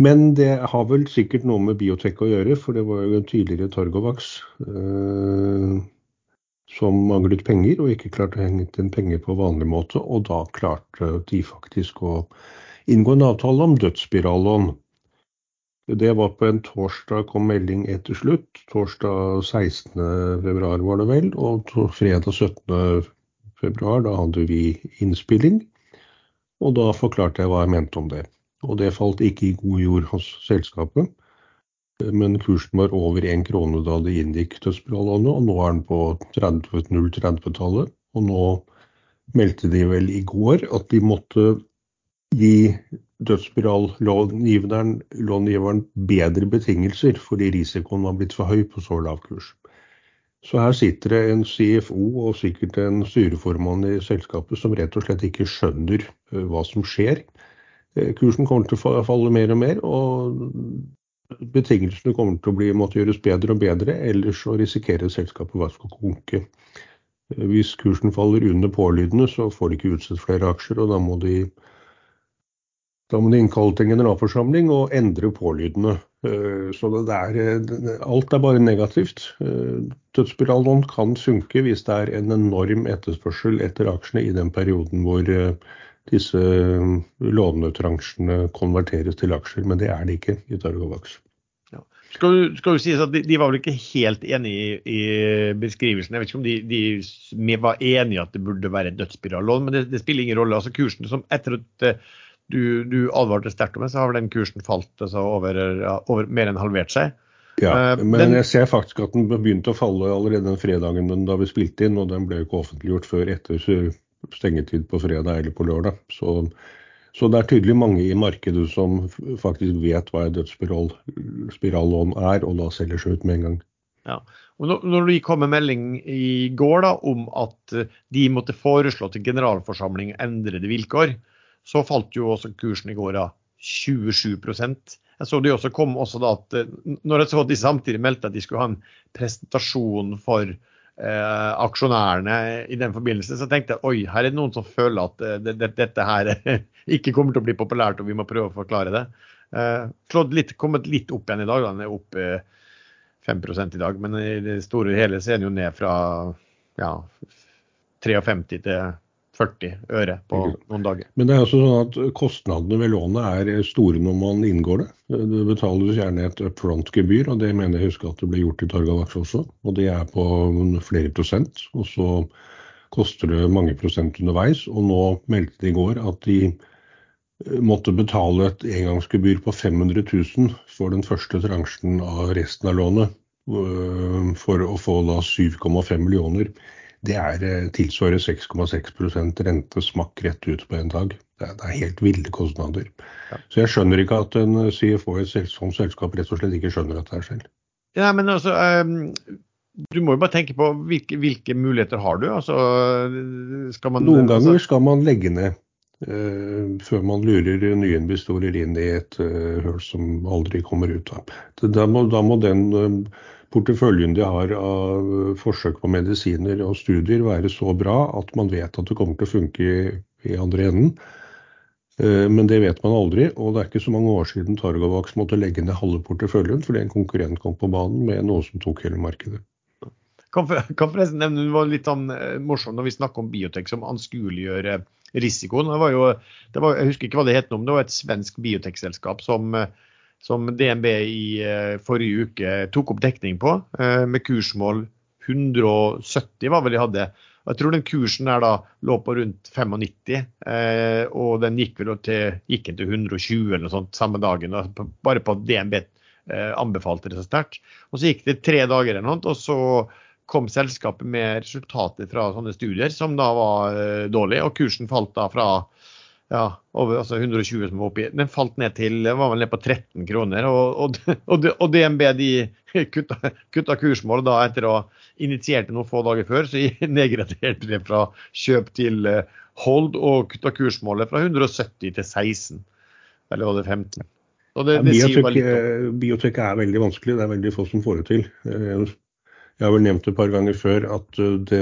Men det har vel sikkert noe med biotek å gjøre, for det var jo en tidligere Torgovax eh, som manglet penger og ikke klarte å henge inn penger på vanlig måte. Og da klarte de faktisk å inngå en avtale om dødsspirallån. Det var på en torsdag kom melding etter slutt. Torsdag 16. februar var det vel, og fredag 17. februar da hadde vi innspilling. Og da forklarte jeg hva jeg mente om det. Og det falt ikke i god jord hos selskapet. Men kursen var over én krone da det inngikk dødsspirallånet, og nå er den på 30 030-tallet. Og nå meldte de vel i går at de måtte gi dødsspirallångiveren bedre betingelser fordi risikoen var blitt for høy på så lav kurs. Så her sitter det en CFO og sikkert en styreformann i selskapet som rett og slett ikke skjønner eh, hva som skjer. Eh, Kursen kommer til å falle mer og mer, og betingelsene kommer til å bli, måtte gjøres bedre og bedre, ellers så risikerer selskapet faktisk å konke. Eh, Hvis kursen faller under pålydende, så får de ikke utstedt flere aksjer, og da må de da må de innkalle til en generalforsamling og endre pålydende. Eh, Så det er, eh, alt er bare negativt. Dødsspiralen kan synke hvis det er en enorm etterspørsel etter aksjene i den perioden hvor eh, disse eh, lånetransjene konverteres til aksjer, men det er det ikke i Targovax.
Skal jo, skal jo sies at de, de var vel ikke helt enig i, i beskrivelsen. Jeg vet ikke om de, de var enige i at det burde være et dødsspirallån, men det, det spiller ingen rolle. Altså kursen som etter at eh, du, du advarte sterkt om det, så har vel den kursen falt altså over, ja, over mer enn halvert seg.
Ja,
Eh,
men
den-
jeg ser faktisk at den begynte å falle allerede den fredagen den da vi spilte inn, og den ble jo ikke offentliggjort før etter stengetid på fredag eller på lørdag. Så, så det er tydelig mange i markedet som faktisk vet hva en dødsspirallån er, og da selger seg ut med en gang. Ja.
Og når, når de kom med melding i går da, om at de måtte foreslå til generalforsamling endrede vilkår, så falt jo også kursen i går av 27 Jeg så de også kom også da at eh, når jeg så at de samtidig meldte at de skulle ha en presentasjon for eh, aksjonærene i den forbindelse, så tenkte jeg oi, her er det noen som føler at eh, det, det, dette her [LAUGHS] ikke kommer til å bli populært, og vi må prøve å forklare det. Eh, slått litt, kommet litt opp igjen i dag. Den er opp eh, 5 i dag, men i det store og hele så er den jo ned fra ja, 53 til 40 øre på noen dager.
Men det er også sånn at kostnadene ved lånet er store når man inngår det. Det betales gjerne et upfront-gebyr, og det mener jeg husker at det ble gjort i Torgallaks også. Og det er på flere prosent. Og så koster det mange prosent underveis. Og nå meldte de i går at de eh, måtte betale et engangsgebyr på 500 000 for den første transjen av resten av lånet. øh, For å få da 7,5 millioner. Det er eh, tilsvarer 6,6 rente smakk rett ut på en dag. Det er, det er helt ville kostnader. Ja. Så jeg skjønner ikke at en CFO i et sånt selskap rett og slett ikke skjønner dette selv.
Ja, men altså, um, Du må jo bare tenke på hvilke, hvilke muligheter har du? Altså,
man, Noen ganger altså... skal man legge ned uh, før man lurer nye investorer inn i et uh, høl som aldri kommer ut av. Da må, da må den uh, porteføljen de har av forsøk på medisiner og studier være så bra at man vet at det kommer til å funke i, i andre enden. Eh, men det vet man aldri, og det er ikke så mange år siden Targovax måtte legge ned halve porteføljen fordi en konkurrent kom på banen med noe som tok hele markedet.
Kan, [LAUGHS] forresten nevne, Det var litt sånn eh, morsomt når vi snakker om biotek som anskueliggjør eh, risikoen. Det var jo, det var, jeg husker ikke hva det het nå, men det var et svensk biotekselskap som som DNB i eh, forrige uke tok opp dekning på, eh, med kursmål 170 var vel de hadde. Jeg tror den kursen der da lå på rundt 95, eh, og den gikk vel til, gikk til 120 eller noe sånt samme dagen. Bare på at DNB anbefalte det så sterkt. Og så gikk det tre dager eller noe, og så kom selskapet med resultater fra sånne studier som da var dårlige, og kursen falt da fra ja, over, altså 120 som var oppi. Den falt ned til var vel ned på 13 kroner. Og, og, og DNB de kutta, kutta kursmålet da etter å ha initiert det noen få dager før. Så [LAUGHS] nedgraderte det fra kjøp til eh, hold og kutta kursmålet fra 170 til 16. Eller var det 15?
Det, ja, biotek, biotek, er veldig vanskelig, det er veldig få som får det til. Eh, jeg har vel nevnt det et par ganger før at eh, det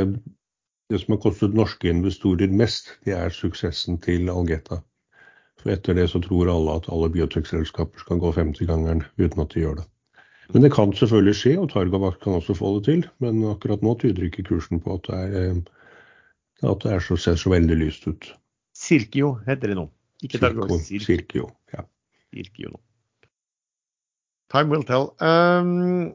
det som har kostet norske investorer mest, det er suksessen til Algeta. For etter det så tror alle at alle biotekselskaper skal gå 50-gangeren uten at de gjør det. Men det kan selvfølgelig skje, og Targavakt kan også få det til. Men akkurat nå tyder ikke kursen på at det, er, eh, at det er så, ser så veldig lyst ut.
Sirkio heter det nå. Ikke Targovac.
Sirkio. ja.
Sirkio nå. Time will tell. Um,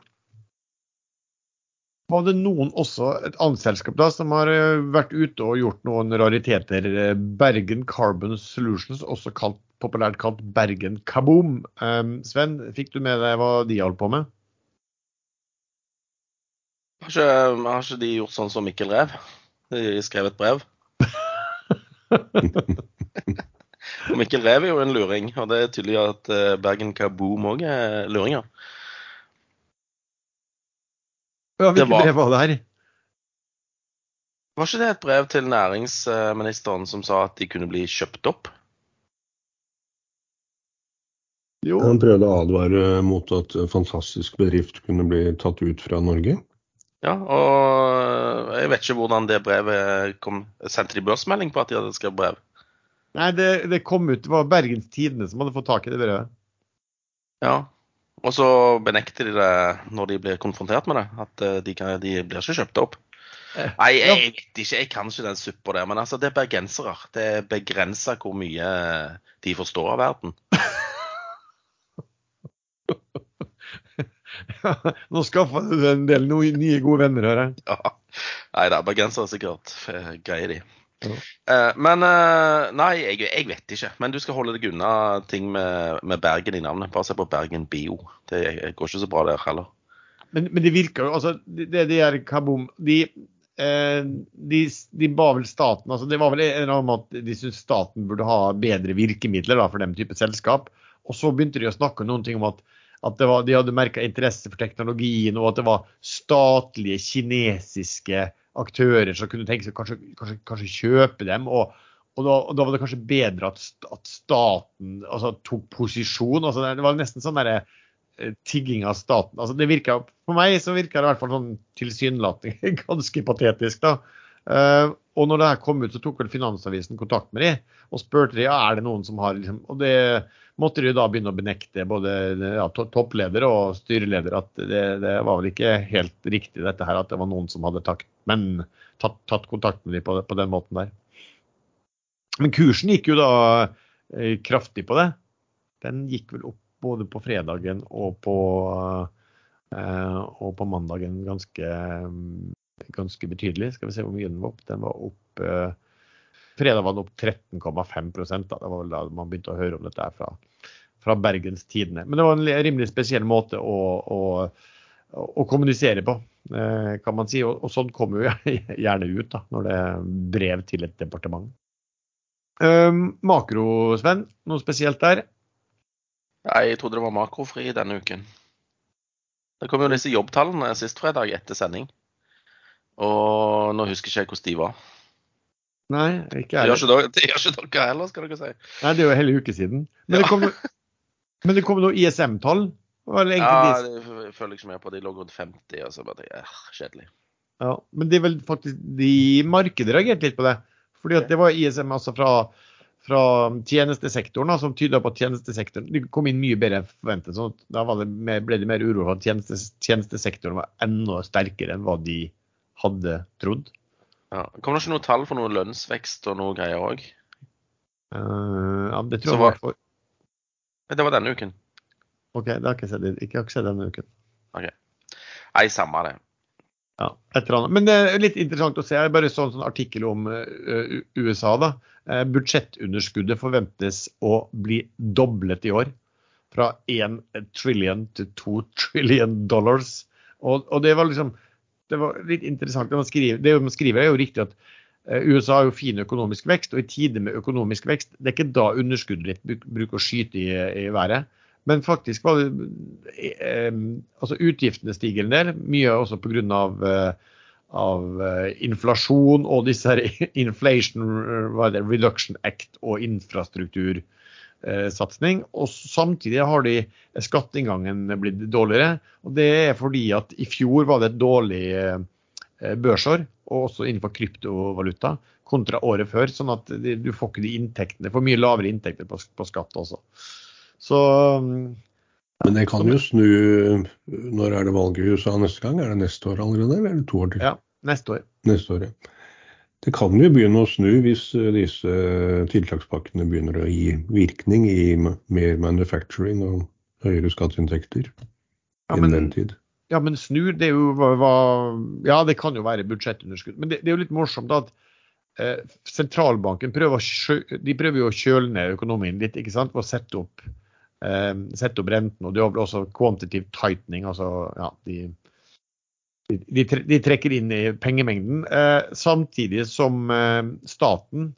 var det noen også, et annet selskap da, som har eh, vært ute og gjort noen rariteter. Eh, Bergen Carbon Solutions, også kalt, populært kalt Bergen Kaboom. Um, Sven, fikk du med deg hva de holdt på med?
Har ikke, har ikke de gjort sånn som Mikkel Rev? De skrev et brev. [LAUGHS] [LAUGHS] Mikkel Rev er jo en luring, og det er tydelig at Bergen Kaboom òg er luringer.
Ja, hvilket var, brev var det her?
Var ikke det et brev til næringsministeren som sa at de kunne bli kjøpt opp?
Jo. Han prøvde å advare mot at en fantastisk bedrift kunne bli tatt ut fra Norge.
Ja, og jeg vet ikke hvordan det brevet kom. Sendte de børsmelding på at de hadde skrevet brev?
Nei, det, det, kom ut. Det var Bergens Tidende som hadde fått tak i det brevet.
Ja, og så benekter de det når de blir konfrontert med det, at eh, de, kan, de blir ikke kjøpt opp. Eh, Nei, jeg, vet ikke, jeg kan ikke den suppa der. Men altså, det er bergensere. Det er begrensa hvor mye de forstår av verden. [LAUGHS]
nå skaffer du en del nye, gode venner, hører jeg.
Ja. Nei da, bergensere sikkert greier de. Uh, men uh, Nei, jeg, jeg, vet ikke. Men du skal holde deg unna ting med, med Bergen i navnet. Bare se på Bergen Bio. Det jeg, går ikke så bra der heller.
Men, men det virker jo altså, Det de er Kabom de, eh, de, de, ba vel staten altså Det var vel en eller annen at de syntes staten burde ha bedre virkemidler da, for den type selskap. Og så begynte de å snakke noen ting om at, at var, de hadde merka interesse for teknologien, og at det var statlige kinesiske aktører som kunne tenke seg kanskje, kanskje, kanskje kjøpe dem. og, og, da, og da, var det kanskje bedre at, at staten altså, tok posisjon. altså Det var nesten sånn derre eh, tigging av staten. altså det virka, For meg så virker det i hvert fall sånn tilsynelatende [LAUGHS] ganske patetisk. da. Uh, og når det her kom ut, så tok vel Finansavisen kontakt med dem og spurte de, ja, er det noen som har liksom, og det måtte de da begynne å benekte, både ja, toppleder og styreleder, at det, det, var vel ikke helt riktig dette her, at det var noen som hadde takt, men, tatt, tatt, kontakt med dem på, på, den måten der. Men kursen gikk jo da eh, kraftig på det. Den gikk vel opp både på fredagen og på, eh, og på mandagen ganske, ganske betydelig. Skal vi se hvor mye den var opp. Den var opp eh, Fredag var den opp 13,5 Det var vel da man begynte å høre om dette fra, fra Bergens Tidende. Men det var en rimelig spesiell måte å, å, å kommunisere på, eh, kan man si. Og, og sånn kommer jo [LAUGHS] gjerne ut da, når det er brev til et departement. Um, makro, Sven, noe spesielt der?
Jeg trodde det var makrofri denne uken. Det kom jo disse jobbtallene sist fredag etter sending. Og nå husker ikke jeg hvordan de var.
Nei, ikke jeg.
det gjør ikke dere heller, skal dere si.
Nei, det er jo hele uke siden. Men det
Ja.
kom, men det kom noe ISM-tall. Var
Ja, det følger ikke med på. De lå rundt 50, og så bare tenkte jeg, kjedelig.
Ja, men det er vel faktisk de markedet reagerte litt på det. Fordi at det var ISM altså fra, fra tjenestesektoren som tyda på at tjenestesektoren det kom inn mye bedre enn forventet. sånn at Da var det mer, ble det mer uro for at tjeneste, tjenestesektoren var enda sterkere enn hva de hadde trodd.
Ja. Kommer det ikke noe tall for noe lønnsvekst og noe greier òg?
Uh, ja, det tror
Så
jeg
var-
var for,
Det var denne uken.
OK, det har jeg ikke sett, jeg har ikke sett denne uken. OK.
Nei, samme det.
Ja, et eller annet. Men det er litt interessant å se. Jeg bare så en sånn artikkel om uh, USA. da. Uh, budsjettunderskuddet forventes å bli doblet i år. Fra 1 trillion til 2 trillion dollars. Og, og det var liksom det var litt interessant. Det man skriver, det man skriver er jo riktig at eh, USA har jo fin økonomisk vekst, og i tider med økonomisk vekst, det er ikke da underskuddet ditt bruker å skyte i, i været. Men faktisk var det eh, altså Utgiftene stiger en del, mye også pga. Av, av eh, inflasjon og disse her [LAUGHS] Inflation eh, Reduction Act og infrastruktursatsing. Og samtidig har de skatteinngangen blitt dårligere. og Det er fordi at i fjor var det et dårlig eh, børsår, og også innenfor kryptovaluta, kontra året før. Sånn at du får ikke de inntektene, får mye lavere inntekter på, på skatt også. Så mm,
Men det kan jo snu Når er det valget i USA neste gang? Er det neste år allerede, eller er det to år til?
ja, neste år.
Neste år, ja. Det kan jo begynne å snu hvis eh, disse tiltakspakkene begynner å gi virkning i mer manufacturing og høyere skatteinntekter
Ja,
innen
men-
den tid.
Ja, men snur, det er jo hva, Ja, det kan jo være budsjettunderskudd. Men det, det er jo litt morsomt at eh, sentralbanken prøver, de prøver jo å kjøle ned økonomien litt ikke sant? ved å sette opp, eh, sette opp renten. Og det er vel også quantitative tightening. altså ja, de, de, de, tre- de trekker inn i pengemengden. Eh, samtidig som eh, staten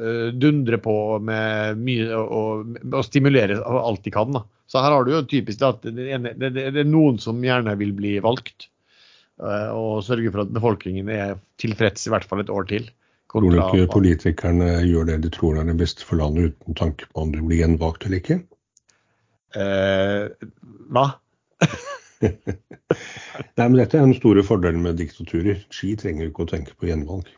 eh, dundrer på med mye og, og stimulerer alt de kan. da. Så her har du jo typisk at det, ene- det, det, det er noen som gjerne vil bli valgt. eh, Og sørge for at befolkningen er tilfreds i hvert fall et år til.
Tror du ikke politikerne gjør det de tror er det beste for landet, uten tanke på om de blir gjenvalgt eller ikke?
Eh, hva? [LAUGHS]
Nei, men Dette er den store fordelen med diktaturer. Xi trenger ikke å tenke på gjenvalg.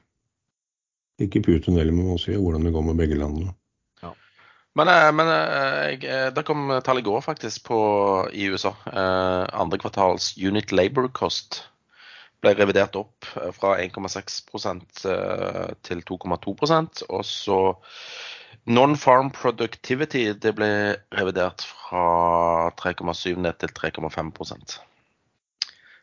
Ikke Putin heller, men man si, hvordan det går med begge landene.
Men, eh, men eh, jeg, der det kom tall i går faktisk på, i USA. Eh, andre kvartals unit labor cost ble revidert opp eh, fra 1,6 eh, til 2,2% Og så non-farm productivity det ble revidert fra 3,7 ned til 3,5%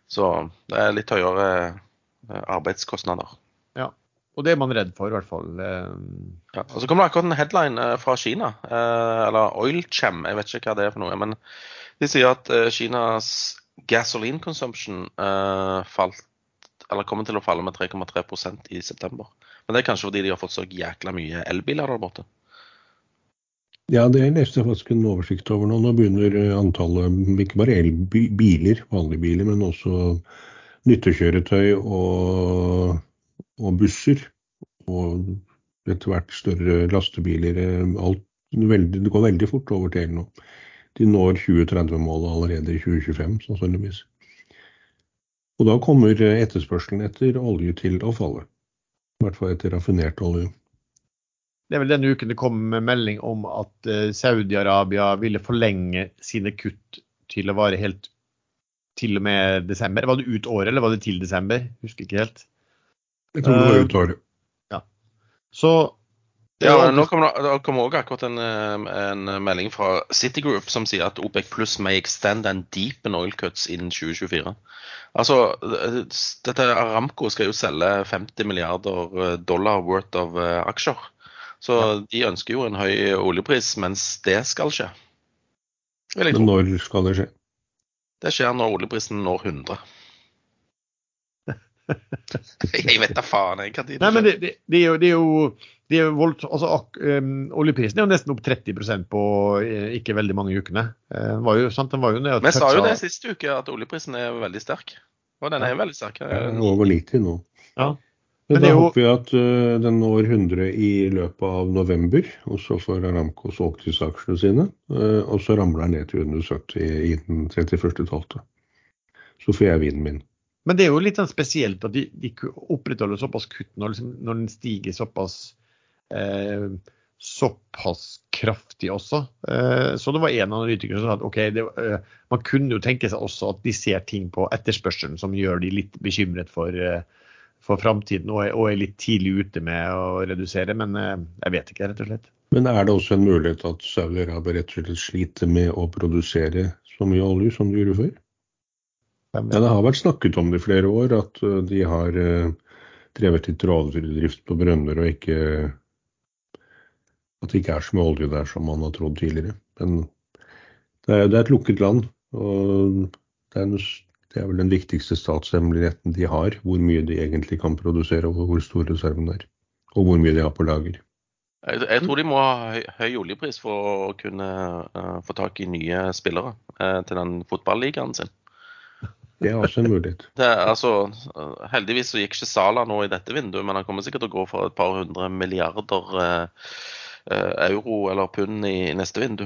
Så det er litt høyere arbeidskostnader.
Ja, Og det er man redd for, i hvert fall. Eh,
Ja, og Så kommer det akkurat en headline eh, fra Kina, eh, eller Oilchem, jeg vet ikke hva det er for noe. Men de sier at eh, Kinas gasoline consumption eh, falt, eller kommer til å falle med 3,3% i september. Men det er kanskje fordi de har fått så jækla mye elbiler der borte.
Ja, det leste jeg faktisk en oversikt over nå. Nå begynner eh, antallet, ikke bare elbiler, vanlige biler, men også nyttekjøretøy og, og busser. Og etter hvert større lastebiler. eh, Alt, veldig, det går veldig fort over til el nå. De når 2030-målet allerede i 2025, sannsynligvis. Og da kommer eh, etterspørselen etter olje til å falle. I hvert fall etter raffinert olje.
Det er vel denne uken det kom med melding om at eh, Saudi-Arabia ville forlenge sine kutt til å vare helt til og med desember. Var det ut året, eller var det til desember? Husker ikke helt.
Jeg tror det var
Eh,
ut året.
Så det er
Ja, men
alltid-
Nå kommer det det kommer også akkurat en, eh, en melding fra Citigroup som sier at OPEC pluss may extend and deepen oil cuts innen 2024. Altså, dette Aramco skal jo selge 50 milliarder dollar worth of eh, aksjer. Så de ønsker jo en høy oljepris mens det skal skje. Vil jeg
Men når skal det skje?
Det skjer når oljeprisen når 100. [LAUGHS] jeg vet da faen jeg hva tid
Nei, men det, det, det, er jo, det er jo, det er jo voldt, altså, ak- um, Oljeprisen er jo nesten opp 30% på eh, ikke veldig mange ukene. Uh, var jo, sant, den var jo nede
Vi sa jo det sist uke, at oljeprisen er veldig sterk. Og den er jo veldig sterk.
Det er over 90 nå.
Ja.
Men da
jo-
håper vi at uh, den når 100 i løpet av november, og så får Aramco solgt disse aksjene sine. Uh, og så ramler den ned til under 70 i den 31.12. Så får jeg vinen min.
Men det er jo litt sånn spesielt at de, de opprettholder såpass kutt når, liksom, når den stiger såpass eh, såpass kraftig også. Eh, så det var en analytiker som sa at ok, det, man kunne jo tenke seg også at de ser ting på etterspørselen som gjør de litt bekymret for, for framtiden og, og er litt tidlig ute med å redusere. Men eh, jeg vet ikke, rett og slett.
Men er det også en mulighet at Saudi-Arabia rett og slett sliter med å produsere så mye olje som de gjorde før? Ja. Det har vært snakket om det i flere år, at øh, de har øh, drevet litt rovdyrdrift på brønner og ikke At det ikke er så mye olje der som man har trodd tidligere. Men det er, det er et lukket land, og det er, en, det er vel den viktigste statshemmeligheten de har. Hvor mye de egentlig kan produsere, og hvor stor reserven er. Og hvor mye de har på lager.
Jeg, jeg tror de må ha høy, høy oljepris for å kunne uh, få tak i nye spillere uh, til den fotballigaen sin.
Det er også en mulighet. [LAUGHS]
Det, altså, heldigvis så gikk ikke Sala nå i dette vinduet, men han kommer sikkert til å gå for et par hundre milliarder eh, euro eller pund i neste vindu.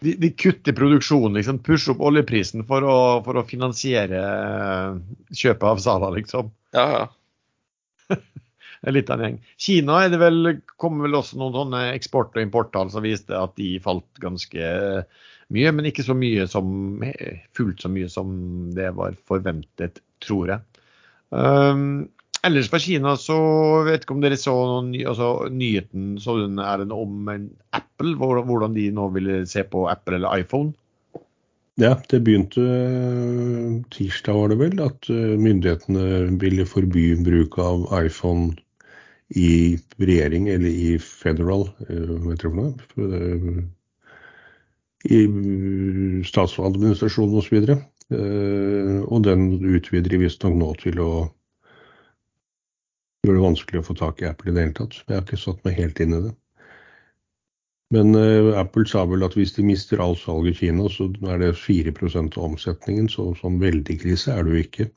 De, de kutter produksjonen, liksom, pusher opp oljeprisen for å, for å finansiere eh, kjøpet av Sala, liksom.
Ja, ja.
Litt [LAUGHS] av en gjeng. Kina er det vel, kom vel også noen sånne eksport- og importtall som viste at de falt ganske mye, men ikke så mye som, fullt så mye som det var forventet, tror jeg. Um, ellers fra Kina så vet ikke om dere så noen, altså, nyheten så den er den om Apple, hvordan de nå ville se på Apple eller iPhone.
Ja, det begynte øh, tirsdag, var det vel, at øh, myndighetene ville forby bruk av iPhone i regjering eller i federal, øh, hva heter det for noe? I statsadministrasjonen osv. Uh, og den utvider de visstnok nå til å gjøre det vanskelig å få tak i Apple i det hele tatt. Jeg har ikke satt meg helt inn i det. Men uh, Apple sa vel at hvis de mister all salg i Kina, så er det 4% av omsetningen. Så sånn veldig krise er det jo ikke.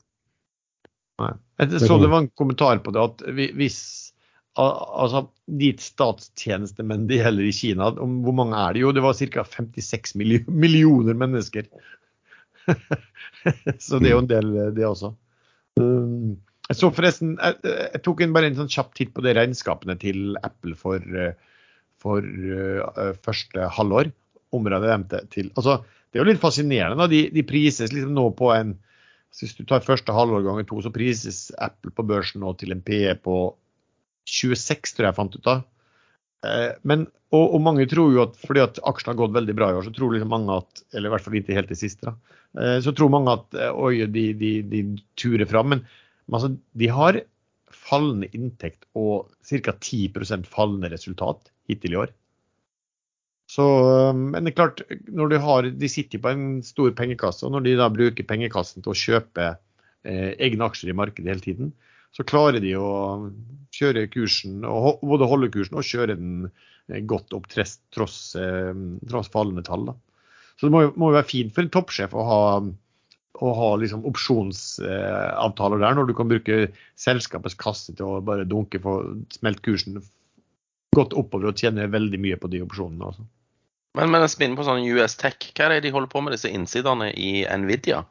Nei. Jeg så det var en kommentar på det at hvis al- altså, de statstjenestemenn det gjelder i Kina, om hvor mange er det? Jo, det var ca. 56 millioner mennesker. [LAUGHS] så det er jo en del, det også. Um, Jeg så forresten, jeg, jeg tok en, bare en sånn kjapp titt på de regnskapene til Apple for, eh, for uh, første halvår. Området nevnte til. Altså, det er jo litt fascinerende. Da. De, de prises liksom nå på en Hvis du tar første halvår ganger to, så prises Apple på børsen nå til en PE på 26, tror jeg jeg fant ut av. Eh, Men, og, og mange tror jo at fordi at aksjene har gått veldig bra i år, så tror liksom mange at Eller i hvert fall ikke helt det siste, da. Så tror mange at oi, de, de, de turer fram. Men, men altså, de har fallende inntekt og ca. 10% fallende resultat hittil i år. Så, men det er klart, når du har, de sitter på en stor pengekasse, og når de da bruker pengekassen til å kjøpe eh, egne aksjer i markedet hele tiden, så klarer de å kjøre kursen, og både holde kursen og kjøre den eh, godt opp tross, eh, tross fallende tall. Da. Så det må jo være fint for en toppsjef å ha, å ha liksom opsjonsavtaler der, når du kan bruke selskapets kasse til å bare dunke for smelt kursen godt oppover og tjene veldig mye på de opsjonene. Også.
Men med vi er på sånn US Tech, hva er det de holder på med disse innsiderne i Nvidia?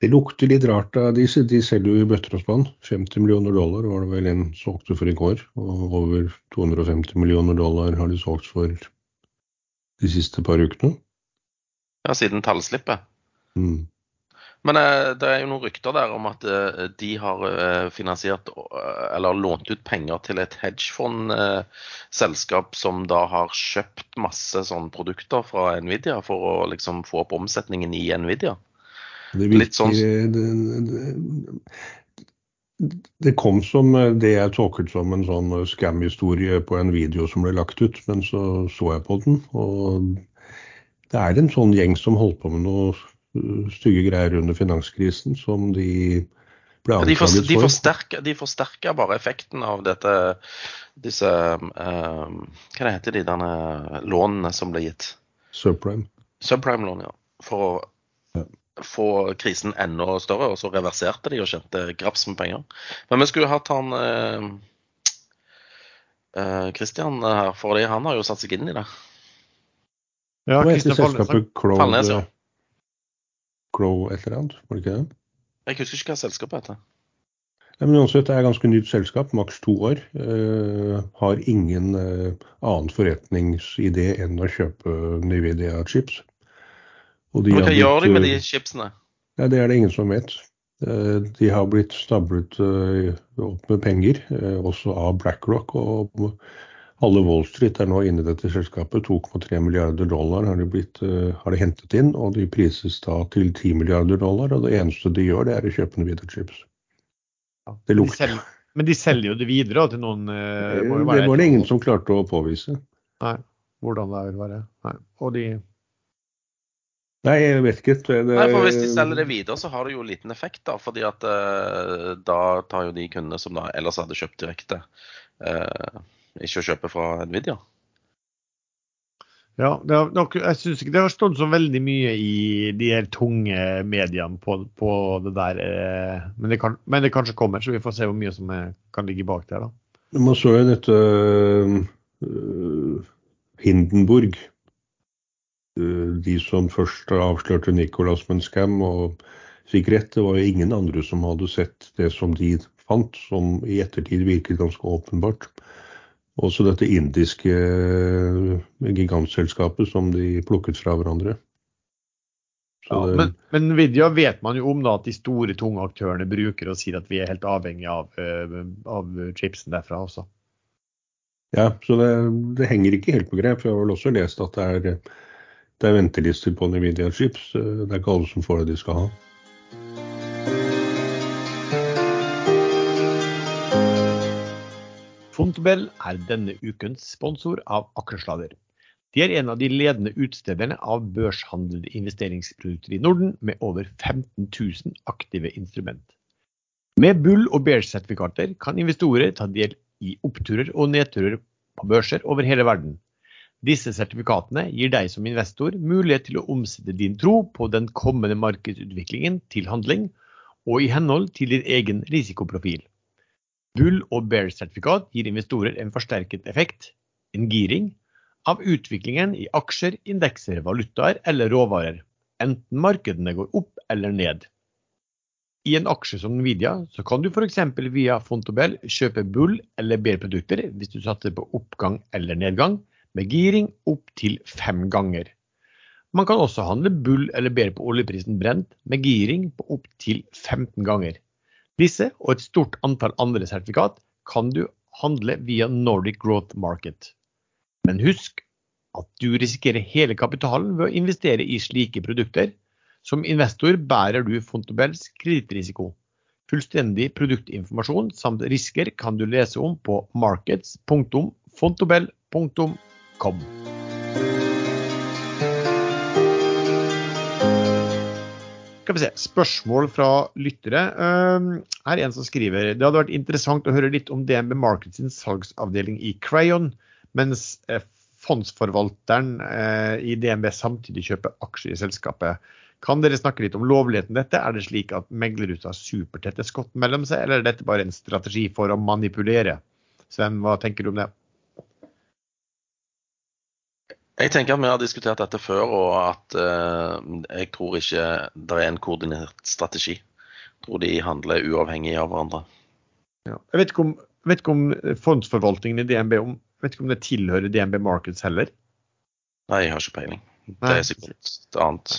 Det lukter litt rart. De, de selger jo i bøtter og spann. 50 millioner dollar var det vel en solgte for i går. Og over 250 millioner dollar har de solgt for de siste par ukene.
Ja, siden tallslippet.
Mm.
Men eh, det er jo noen rykter der om at eh, de har eh, finansiert eller lånt ut penger til et hedgefondselskap som da har kjøpt masse sånne produkter fra Nvidia for å liksom få opp omsetningen i Nvidia.
Det
Litt sånn-
det, det, det kom som det jeg tolket som en sånn scam-historie på en video som ble lagt ut, men så så jeg på den, og det er en sånn gjeng som holdt på med noe uh, stygge greier under finanskrisen, som de ble
Ja, for,
anklaget
de,
for.
forsterker, de forsterker bare effekten av dette, disse uh, Hva heter de denne lånene som ble gitt?
Subprime.
Subprime-lån, ja. For å
Ja.
få krisen enda større, og så reverserte de og tjente graps med penger. Men vi skulle hatt han uh, Kristian Christian her, fordi han har jo satt seg inn i det.
Ja,
Hva heter
Kristian
selskapet Crow,
ja.
Crow et eller annet? Var det ikke det?
Jeg husker ikke hva selskapet heter.
Nei, men uansett, Det er ganske nytt selskap, maks to år. Eh, har ingen eh, annen forretningsidé enn å kjøpe Nvidia-chips. Og de
Men hva gjør de med
eh,
de chipsene?
Nei, Det er det ingen som vet. Eh, De har blitt stablet eh, opp med penger, eh, også av BlackRock. Og alle Wall Street er nå inne i dette selskapet. 2,3 milliarder dollar har de, blitt, eh, har de hentet inn, og de prises da til 10 milliarder dollar. Og det eneste de gjør, det er å kjøpe Nvidia chips. Det
De
lukter.
selger, men de selger jo det videre til noen Det, må jo
Det var det ingen som klarte å påvise.
Nei, hvordan det vil være. Nei. Og de
Nei, jeg vet ikke. Det,
Nei, for Hvis de selger det videre, så har det jo liten effekt. da, fordi at eh, da tar jo de kundene som da ellers hadde kjøpt direkte, eh, ikke å kjøpe fra Nvidia.
Ja, det har, nok- jeg syns ikke det har stått så veldig mye i de her tunge mediene på, på det der. eh, Men det, kan, men det kanskje kommer, så vi får se hvor mye som er, kan ligge bak der. da.
Man så jo dette uh, Hindenburg. Uh, de som først avslørte Nicolas med en scam og fikk rett. Det var jo ingen andre som hadde sett det som de fant, som i ettertid virket ganske åpenbart. Også dette indiske øh, gigantselskapet som de plukket fra hverandre. Så
Ja, men, men Nvidia vet man jo om da at de store, tunge aktørene bruker og sier at vi er helt avhengig av, eh, av chipsen derfra også.
Ja, så det, det henger ikke helt på grep. Jeg har vel også lest at det er, det er ventelister på Nvidia chips. Det er ikke alle som får det de skal ha.
Fontobel er denne ukens sponsor av Akersladder. De er en av de ledende utstederne av børshandlede investeringsprodukter i Norden, med over 15 000 aktive instrument. Med bull- og bear-sertifikater kan investorer ta del i oppturer og nedturer på børser over hele verden. Disse sertifikatene gir deg som investor mulighet til å omsette din tro på den kommende markedsutviklingen til handling, og i henhold til din egen risikoprofil. Bull- og bear-sertifikat gir investorer en forsterket effekt, en giring, av utviklingen i aksjer, indekser, valutaer eller råvarer, enten markedene går opp eller ned. I en aksje som Nvidia så kan du f.eks. via Fontobel kjøpe bull- eller bear-produkter hvis du satser på oppgang eller nedgang, med giring opp til fem ganger. Man kan også handle bull eller bear på oljeprisen brent, med giring på opp til 15 ganger. Disse og et stort antall andre sertifikat kan du handle via Nordic Growth Market. Men husk at du risikerer hele kapitalen ved å investere i slike produkter. Som investor bærer du Fontobels kredittrisiko. Fullstendig produktinformasjon samt risker kan du lese om på markets.fontobel.com. Skal vi se, Spørsmål fra lyttere. Um, her er en som skriver det hadde vært interessant å høre litt om DNB Markets sin salgsavdeling i Crayon, mens eh, fondsforvalteren eh, i DNB samtidig kjøper aksjer i selskapet. Kan dere snakke litt om lovligheten dette? Er det slik at meglerhuset har supertette skott mellom seg, eller er dette bare en strategi for å manipulere? Sven, hva tenker du om det?
Jeg tenker at vi har diskutert dette før, og at eh, jeg tror ikke det er en koordinert strategi. Jeg tror de handler uavhengig av hverandre.
Ja. Jeg vet ikke, om, vet ikke om fondsforvaltningen i DNB om, vet ikke om det tilhører DNB Markets heller.
Nei, jeg har ikke peiling. Det er sikkert et annet.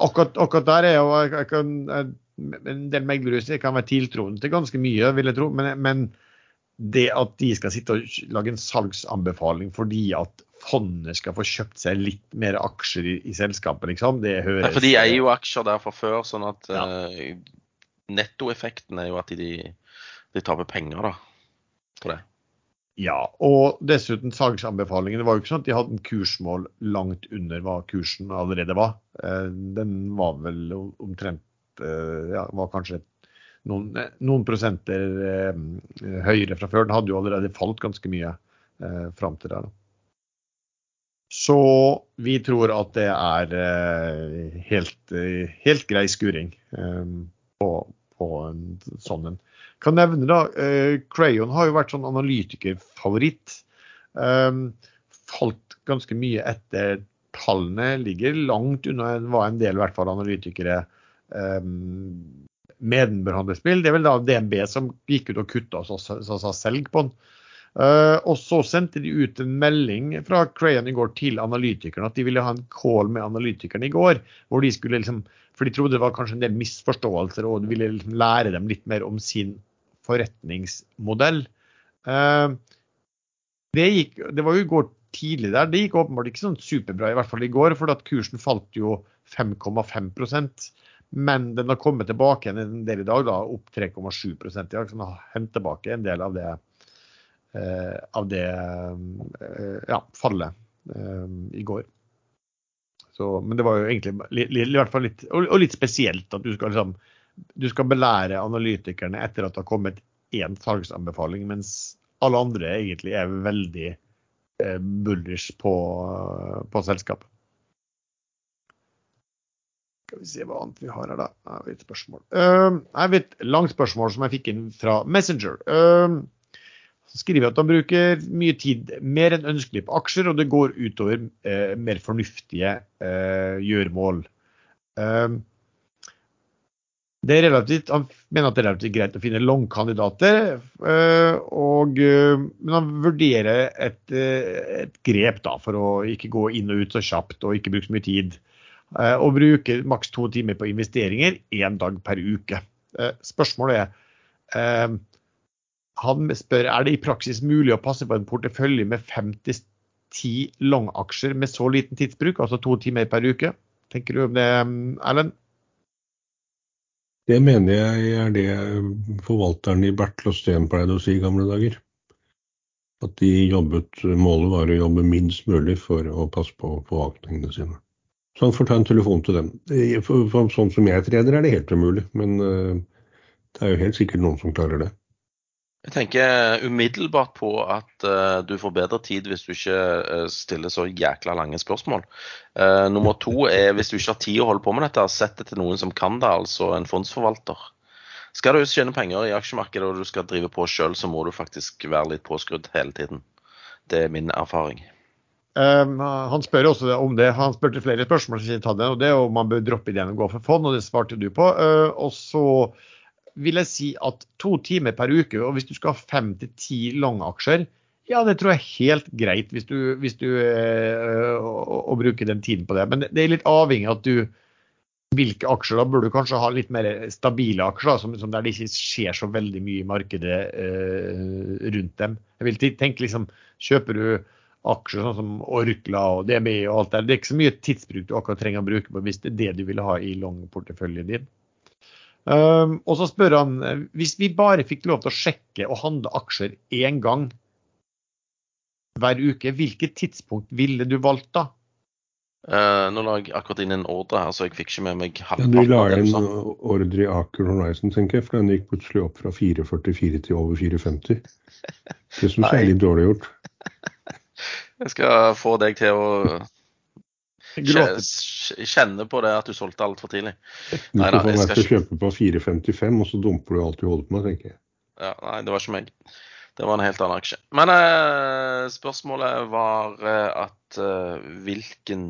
Akkurat, akkurat der er jo jeg, kan, En del meglerhus kan være tiltroende til ganske mye, vil jeg tro. Men, men det at de skal sitte og lage en salgsanbefaling fordi at fondet skal få kjøpt seg litt mer aksjer i, i selskapet, liksom, det høres
Nei, for de eier jo aksjer der fra før, sånn at
Ja.
uh, nettoeffekten er jo at de, de taper penger da, på det.
Ja, og dessuten salgsanbefalingene var jo ikke sånn at de hadde en kursmål langt under hva kursen allerede var. Eh, den var vel omtrent ja, var kanskje noen, noen prosenter høyere fra før. Den hadde jo allerede falt ganske mye eh, fram til der. Så vi tror at det er helt, helt grei skuring på, på en sånn en. Kan nevne da, Crayon har jo vært sånn analytikerfavoritt. Falt ganske mye etter tallene. Ligger langt unna hva en del i hvert fall analytikere med den bør Det er vel da DNB som gikk ut og kutta og sa selg på den. Uh, og så sendte de ut en melding fra Crayon i går til analytikerne at de ville ha en call med analytikerne i går. hvor de skulle liksom, For de trodde det var kanskje en del misforståelser og de ville liksom lære dem litt mer om sin forretningsmodell. Uh, det, gikk, det var jo i går tidlig der. Det gikk åpenbart ikke sånn superbra, i hvert fall i går, for at kursen falt jo 5,5% men den har kommet tilbake en del i dag, da, opp 3,7% ja, så den har hentet tilbake en del av det Eh, av det eh, ja, fallet eh, i går. Så, men det var jo egentlig i hvert fall litt, og, litt spesielt at du skal, liksom, du skal belære analytikerne etter at det har kommet én salgsanbefaling, mens alle andre egentlig er veldig eh, bullish på, på selskapet. Skal vi se hva annet vi har her, da. Jeg har et spørsmål. Uh, jeg vet, langt spørsmål som jeg fikk inn fra Messenger. Uh, skriver at han bruker mye tid, mer enn ønskelig, på aksjer, og det går utover eh, mer fornuftige eh, gjøremål. Um, det er relativt, han mener at det er relativt greit å finne long-kandidater, uh, og, uh, men han vurderer et, uh, et, grep da, for å ikke gå inn og ut så kjapt og ikke bruke så mye tid. og bruke maks to timer på investeringer én dag per uke. spørsmålet er han spør er det i praksis mulig å passe på en portefølje med 50-10 long-aksjer med så liten tidsbruk, altså to timer per uke. Tenker du om det, Erlend?
Det mener jeg er det forvalteren i Bertil og Steen pleide å si i gamle dager. At de jobbet, målet var å jobbe minst mulig for å passe på forvaltningene sine. Så han får ta en telefon til dem. For, for, sånn som jeg trener er det helt umulig, men uh, det er jo helt sikkert noen som klarer det.
Jeg tenker umiddelbart på at uh, du får bedre tid hvis du ikke uh, stiller så jækla lange spørsmål. Uh, nummer to er hvis du ikke har tid å holde på med dette, sett det til noen som kan det, altså en fondsforvalter. Skal du tjene penger i aksjemarkedet og du skal drive på sjøl, så må du faktisk være litt påskrudd hele tiden. Det er min erfaring.
Um, han spør også om det. Han spurte flere spørsmål, og det er om man bør droppe ideen å gå for fond, og det svarte du på. og så vil jeg si at to timer per uke, og hvis du skal ha fem til ti langaksjer, ja, det tror jeg er helt greit hvis du, hvis du øh, å, å, bruke den tiden på det. Men det er litt avhengig av at du hvilke aksjer. Da bør du kanskje ha litt mer stabile aksjer, som, som der det ikke skjer så veldig mye i markedet øh, rundt dem. Jeg vil tenke liksom, Kjøper du aksjer sånn som Orkla og DME og alt der, det er ikke så mye tidsbruk du akkurat trenger å bruke på hvis det er det du vil ha i long-porteføljen din. Um, og så spør han hvis vi bare fikk lov til å sjekke og handle aksjer én gang hver uke, hvilket tidspunkt ville du valgt da?
Uh, nå la jeg akkurat inn en ordre her, så jeg fikk ikke med meg
halvparten. Ja, du la inn ordre i Aker Horizon, tenker jeg, for den gikk plutselig opp fra 4,44 til over 4,50. Det syns jeg er litt dårlig gjort.
jeg skal få deg til å Kjenne på det at du solgte altfor tidlig.
Du får få meg til å kjøpe på 4,55, og så dumper du alt du holder på med, tenker jeg.
Ja, nei, det var ikke meg. Det var en helt annen aksje. Men eh, spørsmålet var eh, at eh, hvilken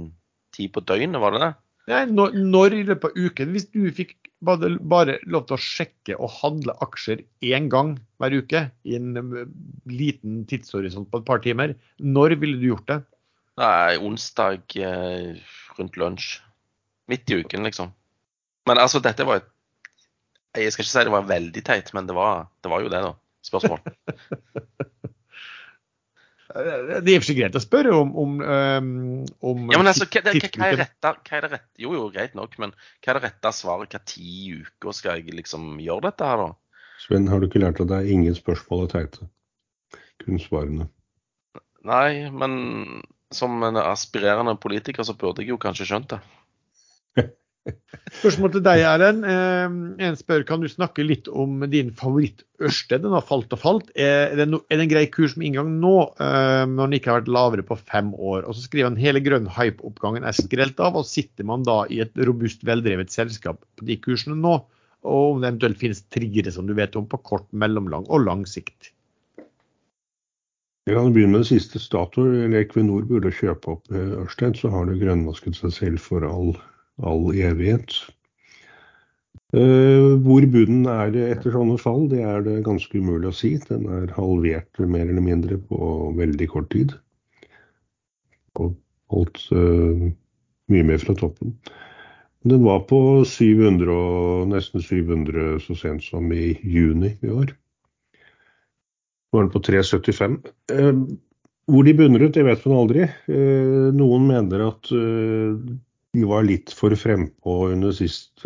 tid på døgnet var det det?
Nei, når, når i løpet av uken, hvis du fikk bare, bare, lov til å sjekke og handle aksjer én gang hver uke i en eh, liten tidshorisont på et par timer, når ville du gjort det?
Nei, onsdag eh, rundt lunsj. Midt i uken, liksom. Men altså, dette var et Jeg skal ikke si det var veldig teit, men det var, det var jo det, da. Spørsmål. [LAUGHS]
det er ikke greit å spørre om, om, om
Ja, men altså, hva, hva, hva, er rette, hva er det rette Jo, jo, greit nok, men hva er det rette svaret? Hva ti uker skal jeg liksom gjøre dette her, da?
Sven, har du ikke lært at det er ingen spørsmål er teite? kun svarene.
Nei, men som en aspirerende politiker så burde jeg jo kanskje skjønt det. [LAUGHS]
Spørsmål til deg, Erlend. En spør kan du snakke litt om din favoritt-Ørsted. Den har falt og falt. Er det, no, er det en grei kurs med inngang nå, når den ikke har vært lavere på fem år? Og så skriver han hele grønn hype-oppgangen er skrelt av, og sitter man da i et robust, veldrevet selskap på de kursene nå? Og om det eventuelt finnes triggere som du vet om på kort, mellomlang og lang sikt?
Jeg kan begynne med det siste. Statoil eller Equinor burde kjøpe opp Ørsted, så har det grønnvasket seg selv for all all evighet. Uh, hvor bunnen er etter sånne fall, det er det ganske umulig å si. Den er halvert mer eller mindre på veldig kort tid. Og holdt uh, mye mer fra toppen. Den var på 700 og nesten 700 så sent som i juni i år. Nå er den på 375. Uh, hvor de bunner ut, det vet man aldri. Noen mener at de var litt for frempå under sist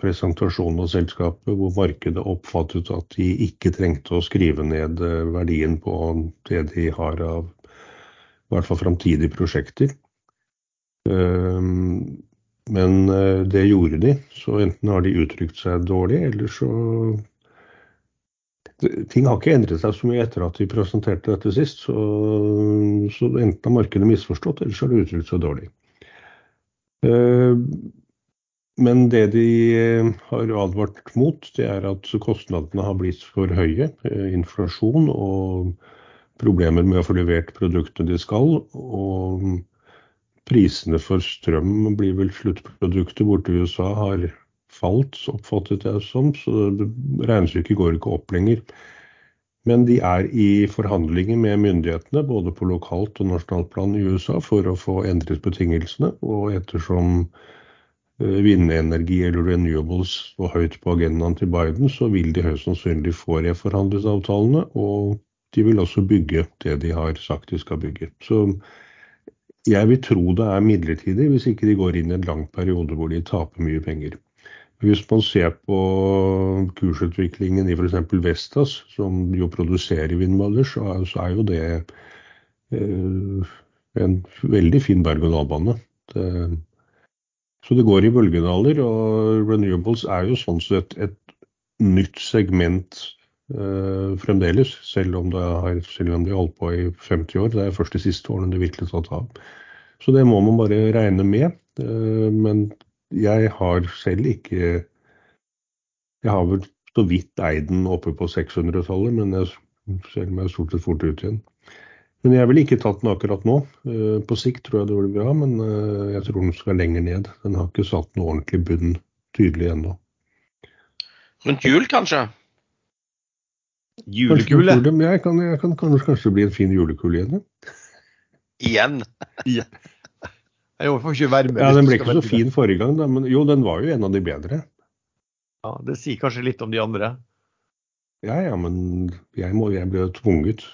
presentasjon av selskapet, hvor markedet oppfattet at de ikke trengte å skrive ned verdien på det de har av i hvert fall framtidige prosjekter. Men det gjorde de, så enten har de uttrykt seg dårlig, eller så Ting har ikke endret seg så mye etter at vi presenterte dette sist, så, så enten har markedet misforstått, eller så har det uttrykt seg dårlig. Eh, men det de eh, har advart mot, det er at kostnadene har blitt for høye. Eh, inflasjon og problemer med å få levert produktene de skal. Og prisene for strøm blir vel sluttproduktet borte i USA har falt, oppfattet jeg som. Så regnestykket går ikke opp lenger. Men de er i forhandlinger med myndighetene både på lokalt og nasjonalt plan i USA for å få endret betingelsene. Og ettersom eh, vindenergi eller renewables var høyt på agendaen til Biden, så vil de høyst sannsynlig få reforhandlet avtalene. Og de vil også bygge det de har sagt de skal bygge. Så jeg vil tro det er midlertidig, hvis ikke de går inn i en lang periode hvor de taper mye penger. Hvis man ser på kursutviklingen i f.eks. Vestas, som jo produserer vindmøller, så, er jo det eh, en veldig fin berg-og-dal-bane. Så det går i bølgedaler, og renewables er jo sånn sett et nytt segment eh, fremdeles, selv om, har, selv om de har holdt på i 50 år. Det er først de siste årene det virkelig tatt av. Så det må man bare regne med. Eh, men jeg har selv ikke Jeg har vel så vidt eid den oppe på 600-tallet, men jeg ser meg stort sett fort ut igjen. Men jeg ville ikke tatt den akkurat nå. Eh, på sikt tror jeg det blir bra, men eh, jeg tror den skal lenger ned. Den har ikke satt noe ordentlig bunn tydelig ennå.
Rundt jul, kanskje?
Julekule?
Jeg kan, jeg kan kanskje, kanskje bli en fin julekule igjen.
Igjen? [LAUGHS]
Ja. Får ikke være med.
Ja, Den ble ikke så fin forrige gang, da, men jo, den var jo en av de bedre.
Ja, Det sier kanskje litt om de andre?
Ja, ja, men jeg, må, jeg ble tvunget,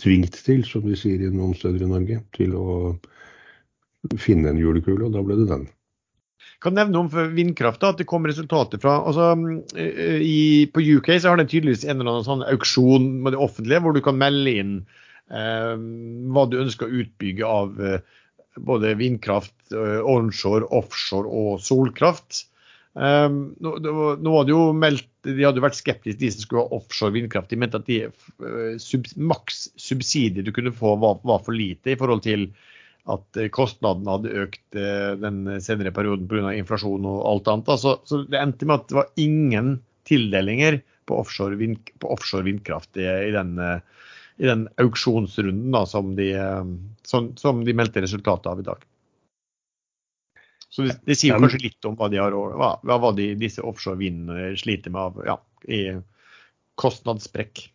tvingt til, som de sier i noen steder i Norge, til å finne en julekule, og da ble det den.
Jeg kan nevne om vindkraft da, at det kom resultater fra altså, i, På UK så har det tydeligvis en eller annen sånn auksjon med det offentlige, hvor du kan melde inn eh, hva du ønsker å utbygge av eh, både vindkraft, eh, onshore, offshore og solkraft. Um, nå, nå hadde jo meldt, De hadde vært skeptiske, de som skulle ha offshore vindkraft. De mente at de uh, sub, maks subsidier du kunne få var, var, for lite i forhold til at uh, kostnadene hadde økt den senere perioden pga. inflasjon og alt annet. Så, så, det endte med at det var ingen tildelinger på offshore, vind, på offshore vindkraft i, i den uh, i den auksjonsrunden da, som, de, eh, som, som de meldte resultatet av i dag. Så det, det sier kanskje litt om hva, de har, hva, hva de, disse offshore vindene sliter med av ja, i kostnadssprekk.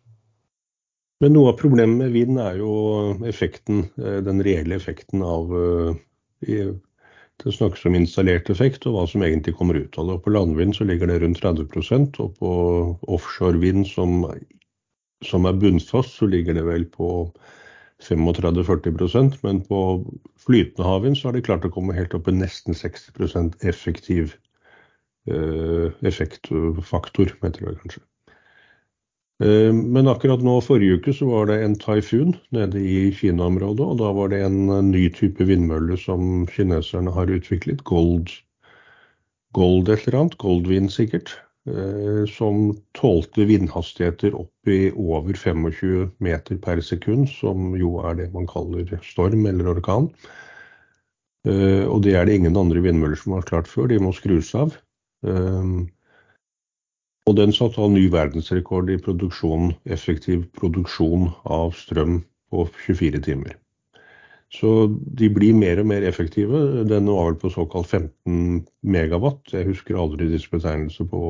Men noe av problemet med vind er jo effekten, eh, den reelle effekten av eh, Det snakkes om installert effekt og hva som egentlig kommer ut av det. Og på landvind så ligger det rundt 30% og på offshore vind, som som er bunnfast, så ligger det vel på 35-40% men på flytende havvind så har de klart å komme helt opp i nesten 60% effektiv eh, effektfaktor, heter det kanskje. Eh, Men akkurat nå forrige uke så var det en taifun nede i Kina-området, og da var det en eh, ny type vindmølle som kineserne har utviklet, gold, gold et eller annet, goldvind sikkert, som tålte vindhastigheter opp i over 25 meter per sekund, som jo er det man kaller storm eller orkan. Eh, Og det er det ingen andre vindmøller som har klart før, de må skrus av. Eh, Og den satte av ny verdensrekord i produksjon, effektiv produksjon av strøm på 24 timer. Så de blir mer og mer effektive. Den var vel på såkalt 15 megawatt. Jeg husker aldri disse betegnelser på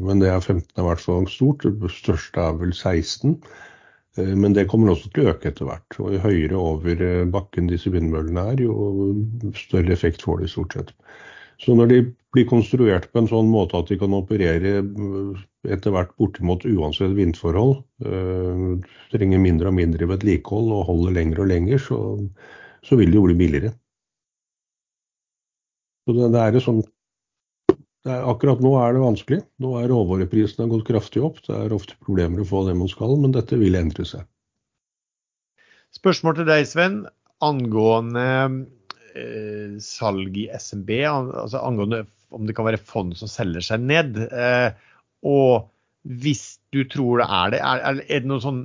Men det er 15 er i hvert fall stort. Det største er vel 16. Eh, Men det kommer også til å øke etter hvert. Og jo høyere over bakken disse vindmøllene er, jo større effekt får de stort sett. Så når de blir konstruert på en sånn måte at de kan operere eh, etter hvert bortimot uansett vindforhold, eh, trenger mindre og mindre vedlikehold og holder lenger og lenger, så, så vil det jo bli billigere. Så det, det er sånn det er, Akkurat nå er det vanskelig. Nå er råvareprisene gått kraftig opp. Det er ofte problemer å få det man skal, men dette vil endre seg.
Spørsmål til deg, Sven, angående eh, salg i SMB. Altså angående om det kan være fond som selger seg ned. Eh, og hvis du tror det er det, er, er, er det noen sånn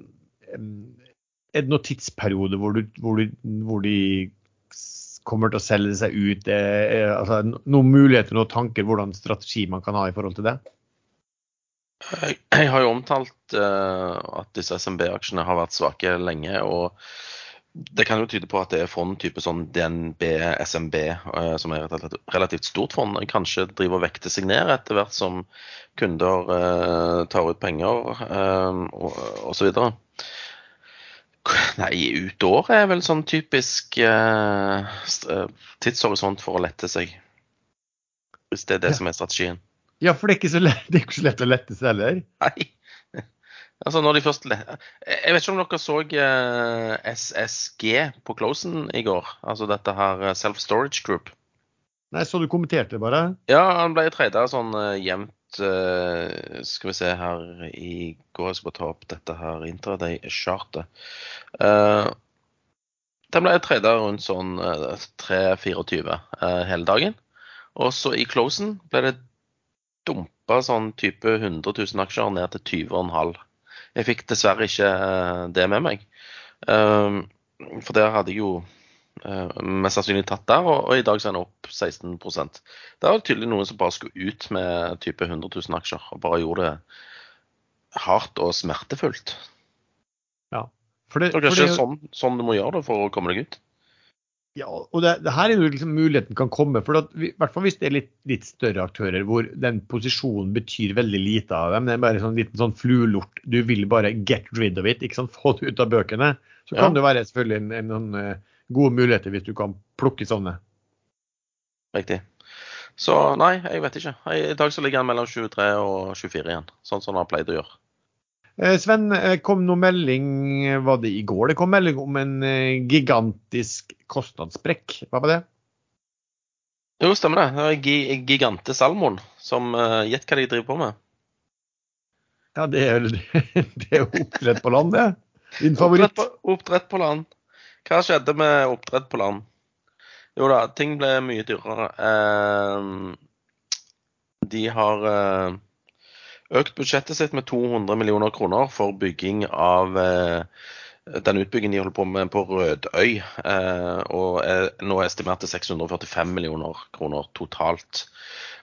Er det noen tidsperiode hvor, du, hvor, du, hvor de kommer til å selge seg ut? Eh, altså, noen muligheter, noen tanker, hvordan strategi man kan ha i forhold til det?
Jeg, har jo omtalt at disse SMB-aksjene har vært svake lenge. og det kan jo tyde på at det er fond type sånn DNB, SMB, uh, som er et relativt, stort fond, kanskje driver og vekter seg ned etter hvert som kunder uh, tar ut penger og osv. Nei, ut året er vel sånn typisk tidshorisont for å lette seg. Hvis det er det
Ja.
som er strategien.
Ja, for det er ikke så lett, [LAUGHS] det er ikke så lett å lette seg heller.
Nei. Altså når de først Jeg vet ikke om dere så eh, SSG på closen i går? Altså dette her eh, Self Storage Group.
Nei, så du kommenterte det bare?
Ja, han ble trada sånn eh, jevnt Skal vi se her i går Jeg skal bare ta opp dette her intraday-chartet. Uh, den ble trada rundt sånn uh, 3-24 eh, hele dagen. Og så i closen ble det dumpa sånn type 100 000 aksjer ned til 20,5. Jeg fikk dessverre ikke eh, det med meg. Um, for der hadde jeg jo eh, mest sannsynlig tatt der, og, i dag så er den opp 16% Det var tydelig noen som bare skulle ut med type 100 000 aksjer, og bare gjorde det hardt og smertefullt.
For det, det
er
det,
sånn, sånn du må gjøre det for å komme deg ut.
Ja, og det, det her er jo liksom muligheten kan komme. for at vi, I hvert fall hvis det er litt, litt større aktører hvor den posisjonen betyr veldig lite av dem. Det er bare en sånn liten sånn fluelort. Du vil bare get rid of it, ikke sant? få det ut av bøkene. Så
Ja.
kan det være selvfølgelig en, en, sånn, eh, gode muligheter hvis du kan plukke sånne.
Riktig. Så nei, jeg vet ikke. I dag så ligger han mellom 23 og 24 igjen, sånn som han har pleid å gjøre.
Eh, Sven, eh, kom noe melding, var det i går det kom melding om en eh, gigantisk kostnadssprekk? Hva var det?
Jo, stemmer det. Det er Gi- Gigante Salmon som Gjett hva de driver på med.
Ja, det er, [LAUGHS] det er oppdrett på land, det. Din
Oppdrett
favoritt.
på, oppdrett på land. Hva skjedde med oppdrett på land? Jo da, ting ble mye dyrere. De har økt budsjettet sitt med 200 millioner kroner for bygging av eh, den utbyggingen de holder på med på Rødøy. Eh, og er nå estimert til 645 millioner kroner totalt.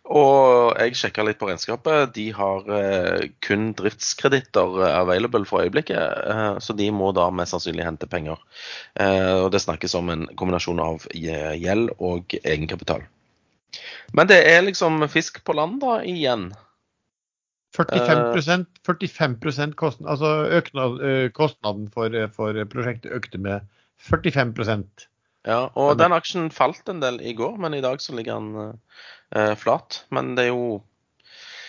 Og jeg sjekka litt på regnskapet. De har eh, kun driftskreditter available for øyeblikket, så de må da mest sannsynlig hente penger. Og Det snakkes om en kombinasjon av gjeld og egenkapital. Men det er liksom fisk på land da igjen.
45% 45% kostnad, altså øknad, kostnaden for, for prosjektet økte med 45%
Ja, og den aksjen falt en del i går, men i dag så ligger den eh, flat. Men det er jo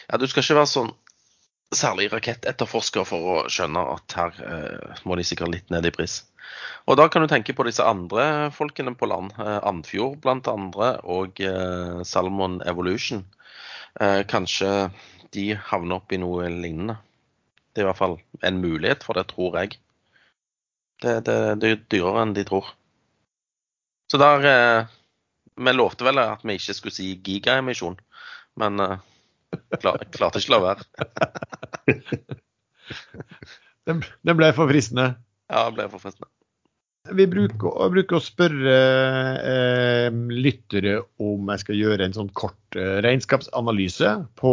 Ja, du skal ikke være sånn særlig rakettetterforsker for å skjønne at her eh, må de sikkert litt ned i pris. Og da kan du tenke på disse andre folkene på land. Eh, Andfjord blant andre, og eh, Salmon Evolution. Eh, kanskje de havner opp i noe lignende. det er i hvert fall en mulighet for det, tror jeg. Det, det, det er dyrere enn de tror. Så der eh, Vi lovte vel at vi ikke skulle si gigaemisjon, men eh, klar, klarte ikke la være. [LAUGHS]
Den, den ble for fristende.
Ja, den ble for fristende.
Vi bruker, bruker å spørre eh, lyttere om jeg skal gjøre en sånn kort eh, regnskapsanalyse på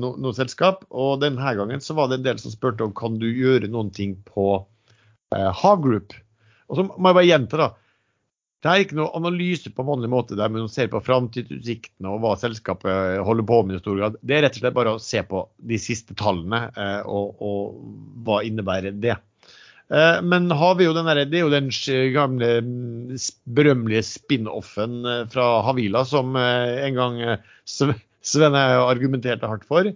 no, noe selskap. Og denne gangen så var det en del som spurte om kan du gjøre noen ting på eh, Havgroup. Og så må jeg bare gjenta, da. Det er ikke noe analyse på vanlig måte der man ser på framtidsutsiktene og hva selskapet holder på med i stor grad. Det er rett og slett bare å se på de siste tallene eh, og, og hva innebærer det. Eh, men har vi jo den det er jo den gamle mm, berømmelige spin-offen eh, fra Havila som eh, en gang Svenne argumenterte hardt for.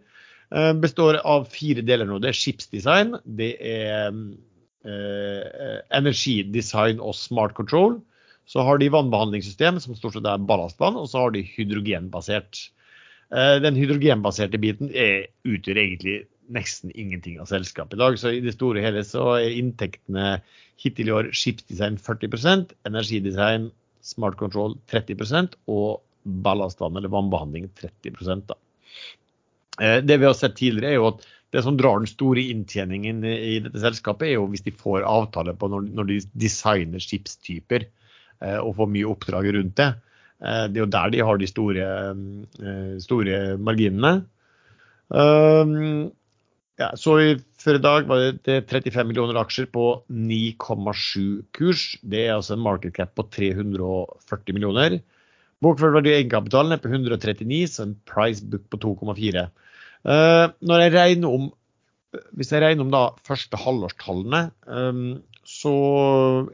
Består av fire deler nå. Det er skipsdesign, det er energidesign og smart control. Så har de vannbehandlingssystem, som stort sett er ballastvann, og så har de hydrogenbasert. Den hydrogenbaserte biten er, utgjør egentlig nesten ingenting av selskapet i dag. Så i det store og hele så er inntektene hittil i år skipsdesign 40% energidesign, smart control 30% og ballastvann eller vannbehandling 30 da. Eh, det vi har sett tidligere er jo at det som drar den store inntjeningen i dette selskapet, er jo hvis de får avtale på når de designer skipstyper eh, og får mye oppdrag rundt det. Eh, det er jo der de har de store, store marginene. Ja, så i, Før i dag var det 35 millioner aksjer på 9,7 kurs. Det er altså en market cap på 340 millioner. Bokført verdi av egenkapitalen er på 139, så en price book på 2,4. Uh, eh, når jeg regner om hvis jeg regner om da første halvårstallene, um, så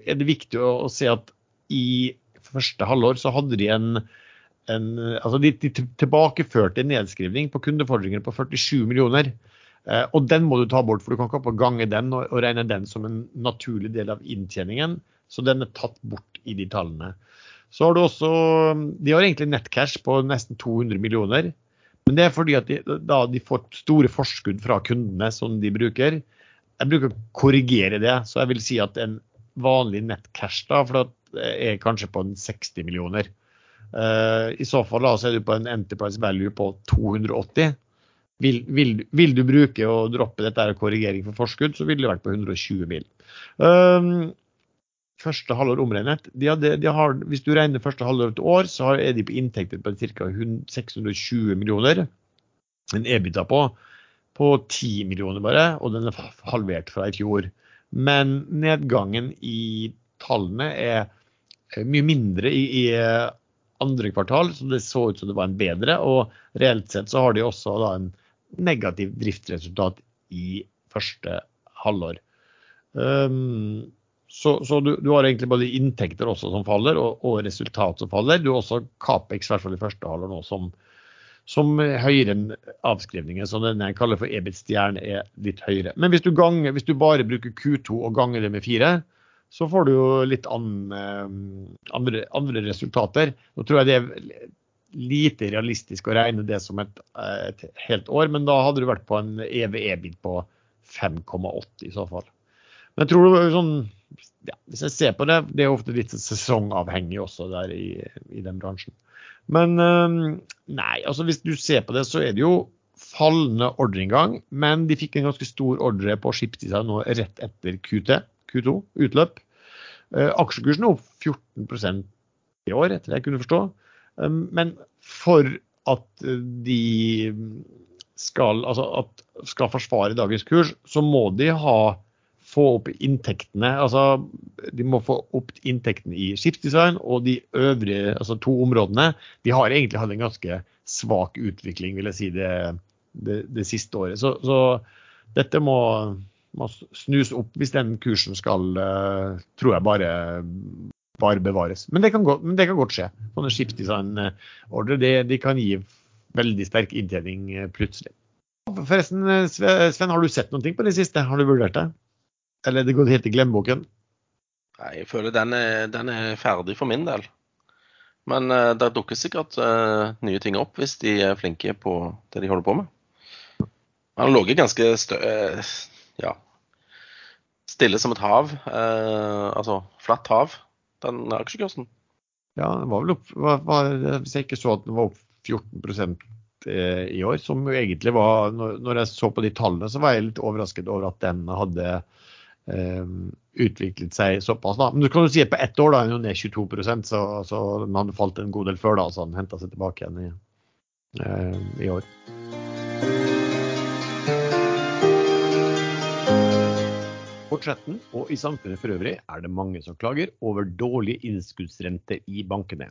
er det viktig å, å, se at i første halvår så hadde de en, en altså de, de tilbakeførte en nedskrivning på kundefordringer på 47 millioner. Eh, og den må du ta bort, for du kan ikke gange den og, regne den som en naturlig del av inntjeningen. Så den er tatt bort i de tallene. Så har du også De har egentlig nettcash på nesten 200 millioner. Men det er fordi at de, da de får store forskudd fra kundene som de bruker. Jeg bruker å korrigere det, så jeg vil si at en vanlig nettcash da, for det er kanskje på en 60 millioner. Uh, I så fall da, så er du på en enterprise value på 280. Vil, vil, vil, du bruke og droppe dette her korrigering for forskudd, så ville det vært på 120 mil. Um, første halvår omregnet. De hadde, de har, hvis du regner første halvår et år, så er de på inntekter på ca. 620 millioner. En EBITA på, på 10 millioner bare, og den er halvert fra i fjor. Men nedgangen i tallene er mye mindre i, i andre kvartal, så det så ut som det var en bedre. Og reelt sett så har de også en negativt driftsresultat i første halvår. Um, så, så du, du, har egentlig både inntekter også som faller, og, og resultat som faller. Du har også Capex, i hvert fall i første halvår nå, som, som høyere enn avskrivningen. Så den jeg kaller for EBIT-stjerne er litt høyere. Men hvis du, ganger, hvis du, bare bruker Q2 og ganger det med fire, så får du jo litt an, ehm, andre, andre, resultater. Nå tror jeg det er lite realistisk å regne det som et, et helt år, men da hadde du vært på en EVE-bit på 5,8 i så fall. Men jeg tror sånn ja, Hvis jeg ser på det, det er ofte litt sesongavhengig også der i, i den bransjen. Men nei, altså hvis du ser på det, så er det jo fallende ordreinngang. Men de fikk en ganske stor ordre på skipsdesign nå rett etter QT, Q2, utløp. Eh, aksjekursen er opp 14% i år, etter det jeg kunne forstå. Um, men for at de skal, altså at skal forsvare dagens kurs, så må de ha få opp inntektene. altså De må få opp inntektene i skipsdesign og de øvrige altså to områdene. De har egentlig hatt en ganske svak utvikling, vil jeg si, det, det, det siste året. Så, så dette må, må, snus opp hvis den kursen skal, uh, tror jeg, bare bare bevares. Men det kan godt, det kan godt skje. Sånne skipsdesignordre de, de kan gi veldig sterk inntjening eh, plutselig. Forresten, eh, Sven, har du sett noe på det siste? Har du vurdert det? Eller er det gått helt i glemmeboken?
Nei, jeg føler den er, den er ferdig for min del. Men uh, det dukker sikkert uh, nye ting opp hvis de er flinke på det de holder på med. Han lå ganske stø... Uh, Ja. Stille som et hav. Altså flatt hav, den aksjekursen.
Ja, den var vel opp var, var, Hvis jeg ikke så at den var opp 14 eh, i år, som jo egentlig var når, jeg så på de tallene, så var jeg litt overrasket over at den hadde Um, utviklet seg såpass. da. Men du kan jo si at på ett år da er den jo ned 22 så, så den hadde falt en god del før da, så den henta seg tilbake igjen i, eh, i år. Fortsetten og i samfunnet for øvrig er det mange som klager over dårlige innskuddsrente i bankene.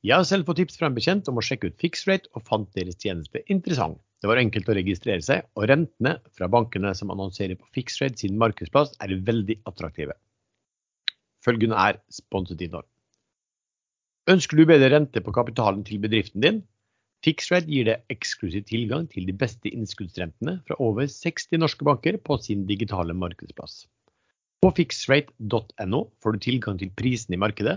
Jeg har selv fått tips fra en bekjent om å sjekke ut fixrate og fant deres tjeneste interessant. Det var enkelt å registrere seg, og rentene fra bankene som annonserer på fixrate sin markedsplass er veldig attraktive. Følgende er sponset innhold. Ønsker du bedre rente på kapitalen til bedriften din? Fixrate gir deg eksklusiv tilgang til de beste innskuddsrentene fra over 60 norske banker på sin digitale markedsplass. På fixrate.no får du tilgang til prisene i markedet,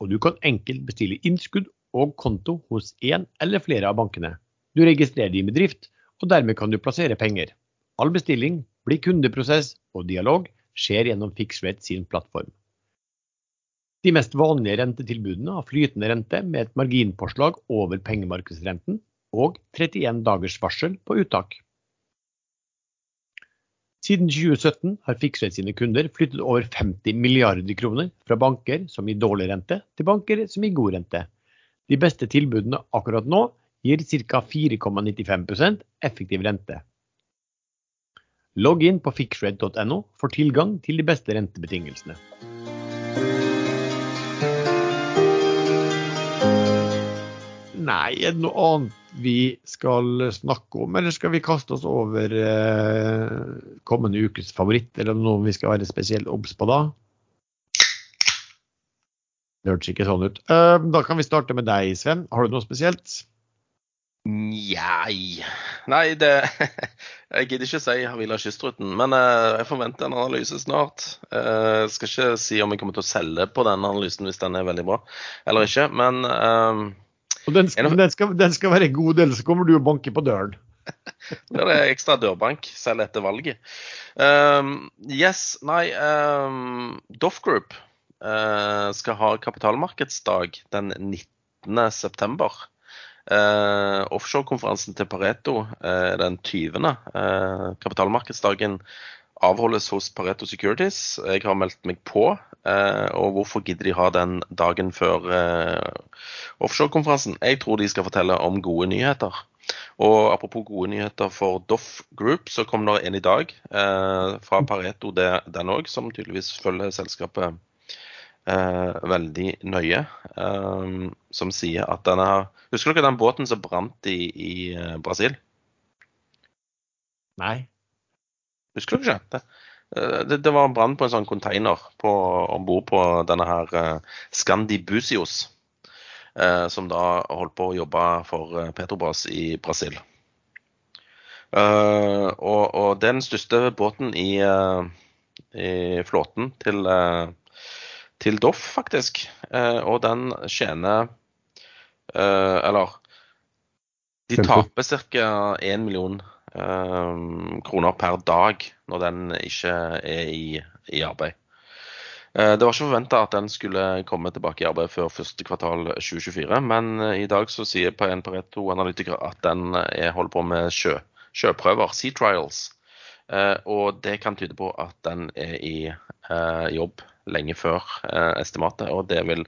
og du kan enkelt bestille innskudd og konto hos én eller flere av bankene. Du registrerer din bedrift, og dermed kan du plassere penger. All bestilling blir kundeprosess og dialog skjer gjennom Fixrate sin plattform. De mest vanlige rentetilbudene har flytende rente med et marginpåslag over pengemarkedsrenten og 31 dagers varsel på uttak. Siden 2017 har Fixrate sine kunder flyttet over 50 milliarder kroner fra banker som gir dårlig rente, til banker som gir god rente. De beste tilbudene akkurat nå gir ca. 4,95% effektiv rente. Logg inn på fixrate.no for tilgang til de beste rentebetingelsene. Nei, er det noe annet vi skal snakke om, eller skal vi kaste oss over eh, kommende ukes favoritt, eller noe vi skal være spesielt obs på da? Det hørtes ikke sånn ut. Uh, da kan vi starte med deg, Sven. Har du noe spesielt?
Njei Nei, det [LAUGHS] Jeg gidder ikke si Havila Kystruten, men eh, jeg forventer en analyse snart. Eh, Jeg skal ikke si om jeg kommer til å selge på den analysen hvis den er veldig bra eller ikke, men eh,
Og den skal, den skal, den skal være god, ellers så kommer du og banker på døren. [LAUGHS]
Da er det ekstra dørbank selv etter valget. Um, yes, nei um, Doff Group uh, skal ha kapitalmarkedsdag den 19. september. Uh, Offshorekonferansen til Pareto uh, den 20. Uh, kapitalmarkedsdagen avholdes hos Pareto Securities. Jeg har meldt meg på. Uh, og hvorfor gidder de ha den dagen før uh, offshorekonferansen? Jeg tror de skal fortelle om gode nyheter. Og apropos gode nyheter for Doff Group, så kom det en i dag eh, fra Pareto, det, den òg, som tydeligvis følger selskapet eh, veldig nøye. eh, som sier at denne Husker dere den båten som brant i, i eh, Brasil?
Nei.
Husker du ikke? Det, eh, det, det var en brann på en sånn container om bord på denne her Scandibusios Scandi Busios. Eh, som da holdt på å jobbe for eh, Petrobras i Brasil. Eh, og, og det er den største båten i, eh, i flåten til, eh, til Doff, faktisk. Eh, og den tjener eh, Eller de taper ca. 1 million eh, kroner per dag når den ikke er i, i arbeid. Eh, Det var ikke forventa at den skulle komme tilbake i arbeid før første kvartal 2024, men eh, i dag så sier en Pareto-analytiker at den er holder på med sjø, sjøprøver, sea trials. Eh, Og det kan tyde på at den er i eh, jobb lenge før eh, estimatet, og det vil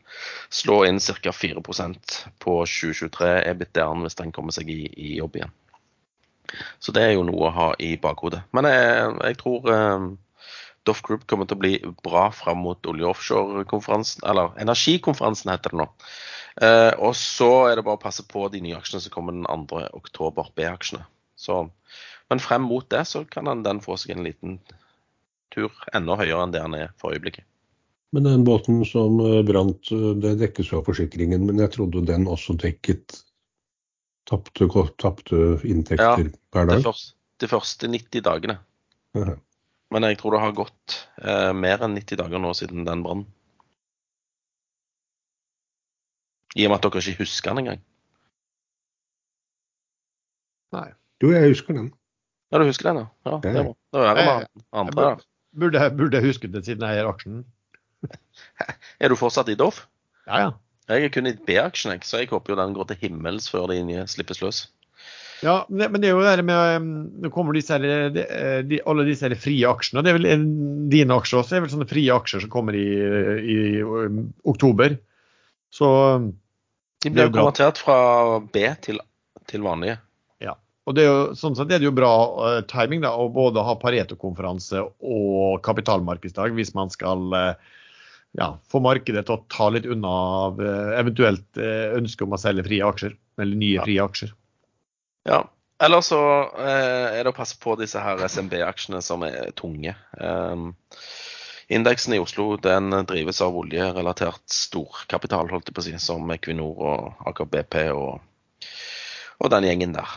slå inn ca. 4% på 2023 EBITDA-en hvis den kommer seg i, i jobb igjen. Så det er jo noe å ha i bakhodet. Men jeg, jeg tror eh, Doff Group kommer til å bli bra fram mot olje- og offshore-konferansen, eller energikonferansen heter det nå. Eh, og så er det bare å passe på de nye aksjene som kommer den 2. oktober, B-aksjene. Men frem mot det så kan den, få seg en liten tur enda høyere enn det den er for øyeblikket.
Men den båten som eh, brant, eh, det dekkes jo av forsikringen, men jeg trodde den også dekket tapte, inntekter per
De
dag.
første, de første 90 dagene.
Aha.
Men jeg tror det har gått eh, mer enn 90 dager nå siden den brannen. I og med at dere ikke husker den engang.
Nei.
Jo, jeg husker den.
Ja, du husker den, ja? ja det
er
var, det var andre. jeg,
burde, burde jeg husket det siden jeg eier aksjen? [LAUGHS]
Er du fortsatt i Doff?
Ja, ja.
Jeg er kun i B-aksjen, så jeg håper jo den går til himmels før de slippes løs.
Ja, men det, er jo det med um, Nå kommer disse her, de, de, alle disse her frie aksjene. Det er vel dine aksjer også? Det er vel sånne frie aksjer som kommer i, i i oktober. Så um,
De blir
jo
konvertert fra B til, til vanlige.
Og det er jo, sånn sett er det jo bra uh, timing da, å både ha Pareto-konferanse og kapitalmarkedsdag hvis man skal uh, ja, få markedet til å ta litt unna av uh, eventuelt uh, ønske om å selge frie aksjer, eller nye
Ja.
frie aksjer.
Ja. Eller så eh, er det å passe på disse her SMB-aksjene som er tunge. Eh, indeksen i Oslo den drives av oljerelatert storkapital, holdt jeg på å si, som Equinor og Aker BP og, og den gjengen der.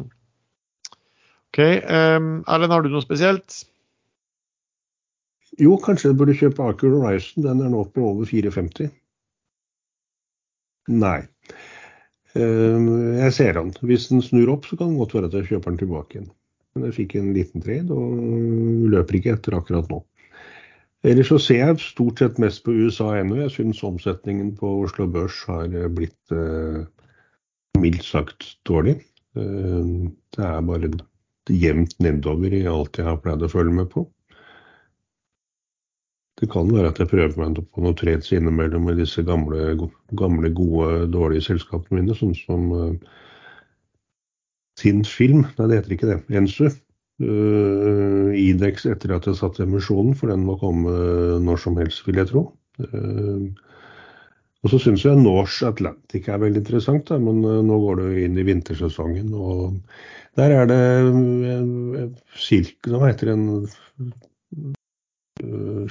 OK. Um, Erlend, har du noe spesielt?
Jo, kanskje jeg burde kjøpe Aker Horizon. Den er nå på over 4,50. Nei. Eh, Jeg ser den. Hvis den snur opp, så kan det godt være at jeg kjøper den tilbake igjen. Men jeg fikk en liten trade og løper ikke etter akkurat nå. Ellers så ser jeg stort sett mest på USA ennå. Jeg syns omsetningen på Oslo Børs har eh, blitt eh, mildt sagt dårlig. Eh, det er bare jevnt nedover i alt jeg har pleid å følge med på. Det kan være at jeg prøver meg på noe trades innimellom i disse gamle, gamle gode, dårlige selskapene mine, sånn som uh, Tinn Film, nei det heter ikke det, Ensu. Uh, Idex etter at jeg satte emisjonen, for den må komme når som helst, vil jeg tro. Uh, og så syns jeg Norse Atlantic er veldig interessant, da, men uh, nå går det jo inn i vintersesongen. og der er det uh, cirka, hva heter det, uh,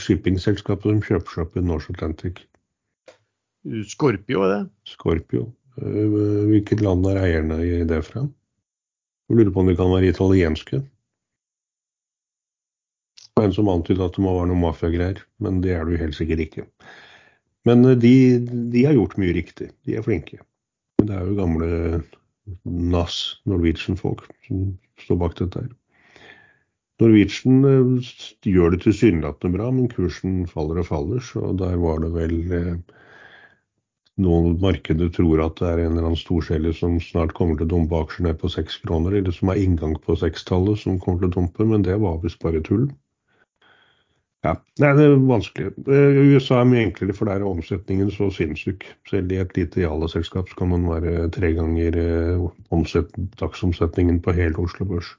shippingselskapet som kjøper seg opp i Norse Atlantic?
Scorpio, er det?
Scorpio. Uh, Hvilket land er eierne i det fra? Jeg lurer på om de kan være italienske. Det var en som antydet at det må være noe mafiagreier, men det er det jo helt sikkert ikke. Men uh, de, de har gjort mye riktig. De er flinke. Men det er jo gamle NAS, Norwegian-folk, som står bak dette her. Norwegian uh, gjør det tilsynelatende bra, men kursen faller og faller, så der var det vel uh, noen markeder tror at det er en eller annen storselger som snart kommer til å dumpe aksjer ned på seks kroner, eller som har inngang på sekstallet som kommer til å dumpe, men det var visst bare tull. Ja, Nei, det er vanskelig. Eh, USA er mye enklere, for der er omsetningen så sinnssyk. Selv i et lite Jala-selskap kan man være tre ganger eh, dagsomsetningen på hele Oslo Børs.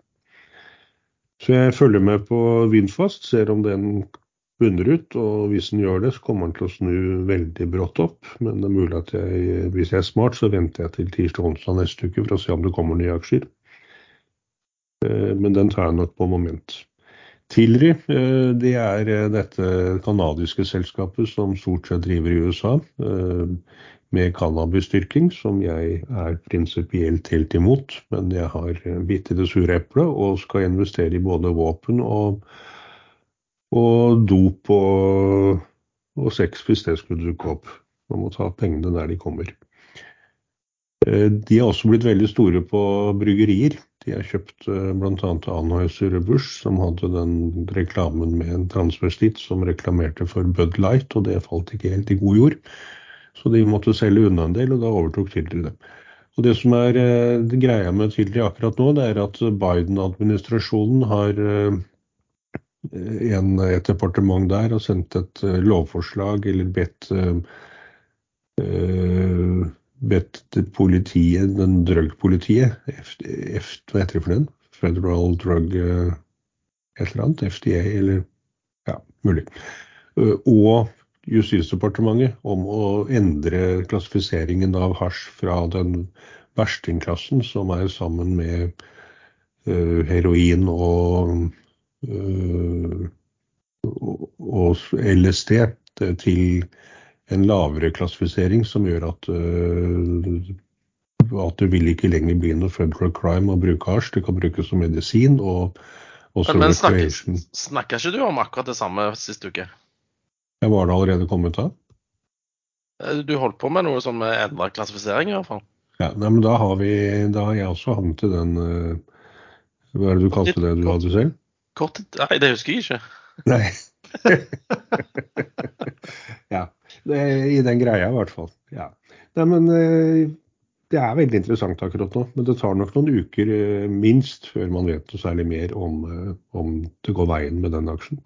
Så jeg følger med på Vindfast, ser om den bunner ut. Og hvis den gjør det, så kommer den til å snu veldig brått opp. Men det er mulig at jeg, hvis jeg er smart, så venter jeg til tirsdag-onsdag neste uke for å se om det kommer nye aksjer. Eh, Men den tar jeg nok på moment. Tilry eh, det er eh, dette canadiske selskapet som stort sett driver i USA eh, med cannabisdyrking, som jeg er prinsipielt helt imot. Men jeg har bitt i det sure eplet og skal investere i både våpen og, og dop og, og sex hvis det skulle dukke opp. Man må ta pengene der de kommer. De har også blitt veldig store på bryggerier. De har kjøpt eh, bl.a. Anheuser-Busch, som hadde den reklamen med en transvestitt som reklamerte for Bud Light, og det falt ikke helt i god jord. Så de måtte selge unna en del, og da overtok Tilry det. Og Det som er eh, det greia med Tilry akkurat nå, det er at Biden-administrasjonen har eh, en, et departement der har sendt et lovforslag, eller bedt eh, bedt politiet, den drug-politiet, hva heter det for den? Federal Drug eh, et eller annet, FDA eller ja, mulig. Eh, Og Justisdepartementet om å endre klassifiseringen av hasj fra den verstingklassen, som er sammen med uh, heroin og, uh, og, og LSD, til en lavere klassifisering som gjør at, øh, at det vil ikke lenger bli noe federal crime å bruke hasj. Det kan brukes som medisin og også
Men, men snakker, snakker ikke du om akkurat det samme sist uke?
Jeg var det allerede kommet av?
Eh, Du holdt på med noe som endra klassifisering, i hvert fall.
Ja, nei, men da har, vi, da har jeg også havnet i den øh, Hva er det du kalte det du hadde selv?
Kort Nei, det husker jeg ikke.
Nei. [LAUGHS] [LAUGHS] ja. Det I den greia, i hvert fall. Ja. Nei, men eh, det er veldig interessant akkurat nå. Men det tar nok noen uker eh, minst før man vet noe særlig mer om, eh, om det går veien med den aksjen.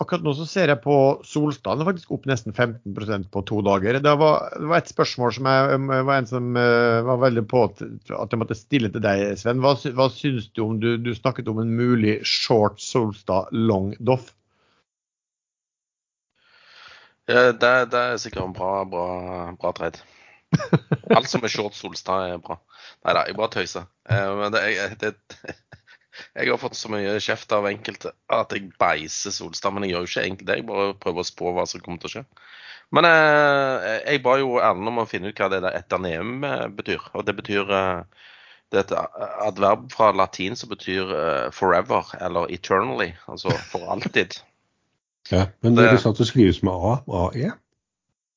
Akkurat nå så ser jeg på Solstad, den er faktisk opp nesten 15% på to dager. Det var, det var et spørsmål som jeg, um, var en som var veldig på at jeg måtte stille til deg, Sven. Hva, hva syns du om du, du snakket om en mulig short Solstad long Doff?
Eh, Det, det er sikkert en bra, bra, bra trade. [LAUGHS] Alt som er short Solstad, er bra. Nei da, jeg bare tøyser. Eh, Men det, jeg, det, [LAUGHS] jeg har fått så mye kjeft av enkelte at jeg beiser Solstad. Men jeg gjør jo ikke egentlig det. Jeg bare prøver å spå hva som kommer til å skje. Men eh, jeg ba jo Erlend om å finne ut hva det der eterneum eh, betyr. Og det betyr det er et adverb fra latin som betyr forever, eller eternally. Altså for alltid.
Ja, men
Det-
dere sa at det skrives med A, AE.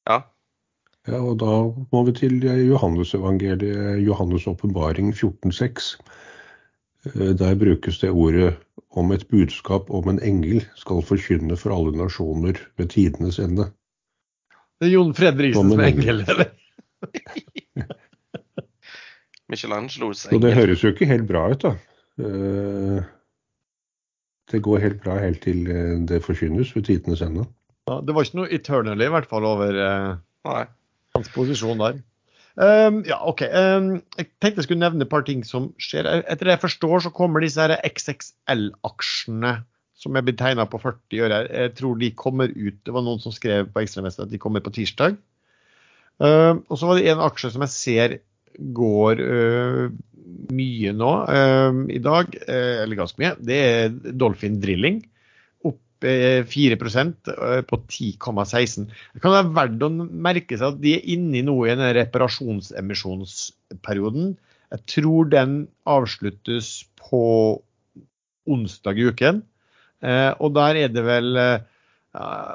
Ja.
Ja, og da må vi til Johannesevangeliet, Johannes' åpenbaring 14,6. Eh, Der brukes det ordet om et budskap om en engel skal forkynne for alle nasjoner ved tidenes ende.
Det er Jon Fredriksen som
en
engel, eller? [LAUGHS]
Michelangelos
Og det høres jo ikke helt bra ut, da. Eh, Det går helt bra helt til eh, det forkynnes ved tidenes ende.
Ja, det var ikke noe eternally, i hvert fall, over eh,
Nei.
hans posisjon der. Um, ja, OK. Um, jeg tenkte jeg skulle nevne et par ting som skjer. Etter det jeg forstår, så kommer disse XXL-aksjene som er blitt tegna på 40 øre. Jeg tror de kommer ut Det var noen som skrev på Ekstremvesten at de kommer på tirsdag. Um, og så var det en aksje som jeg ser går øh, mye nå um, i dag, øh, eller ganske mye. Det er Dolphin Drilling. Opp øh, 4% øh, på 10,16. Det kan være verdt å merke seg at de er inne i noe i denne reparasjonsemisjonsperioden. Jeg tror den avsluttes på onsdag i uken. Eh, og der er det vel eh,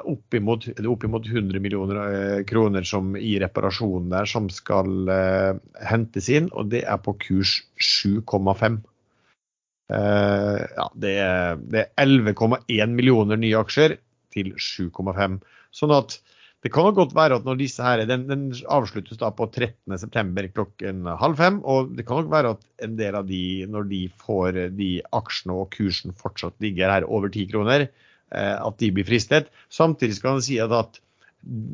oppimot, oppimot 100 millioner eh, kroner som i reparasjonen der som skal uh, hentes inn, og det er på kurs 7,5. Uh, ja, det er, er 11,1 millioner nye aksjer til 7,5. Sånn at det kan jo godt være at når disse her, den, den avsluttes da på 13.9. klokken halv fem, og det kan nok være at en del av de, når de får de aksjene og kursen fortsatt ligger her over 10 kroner, eh, at de blir fristet. Samtidig skal man si at, at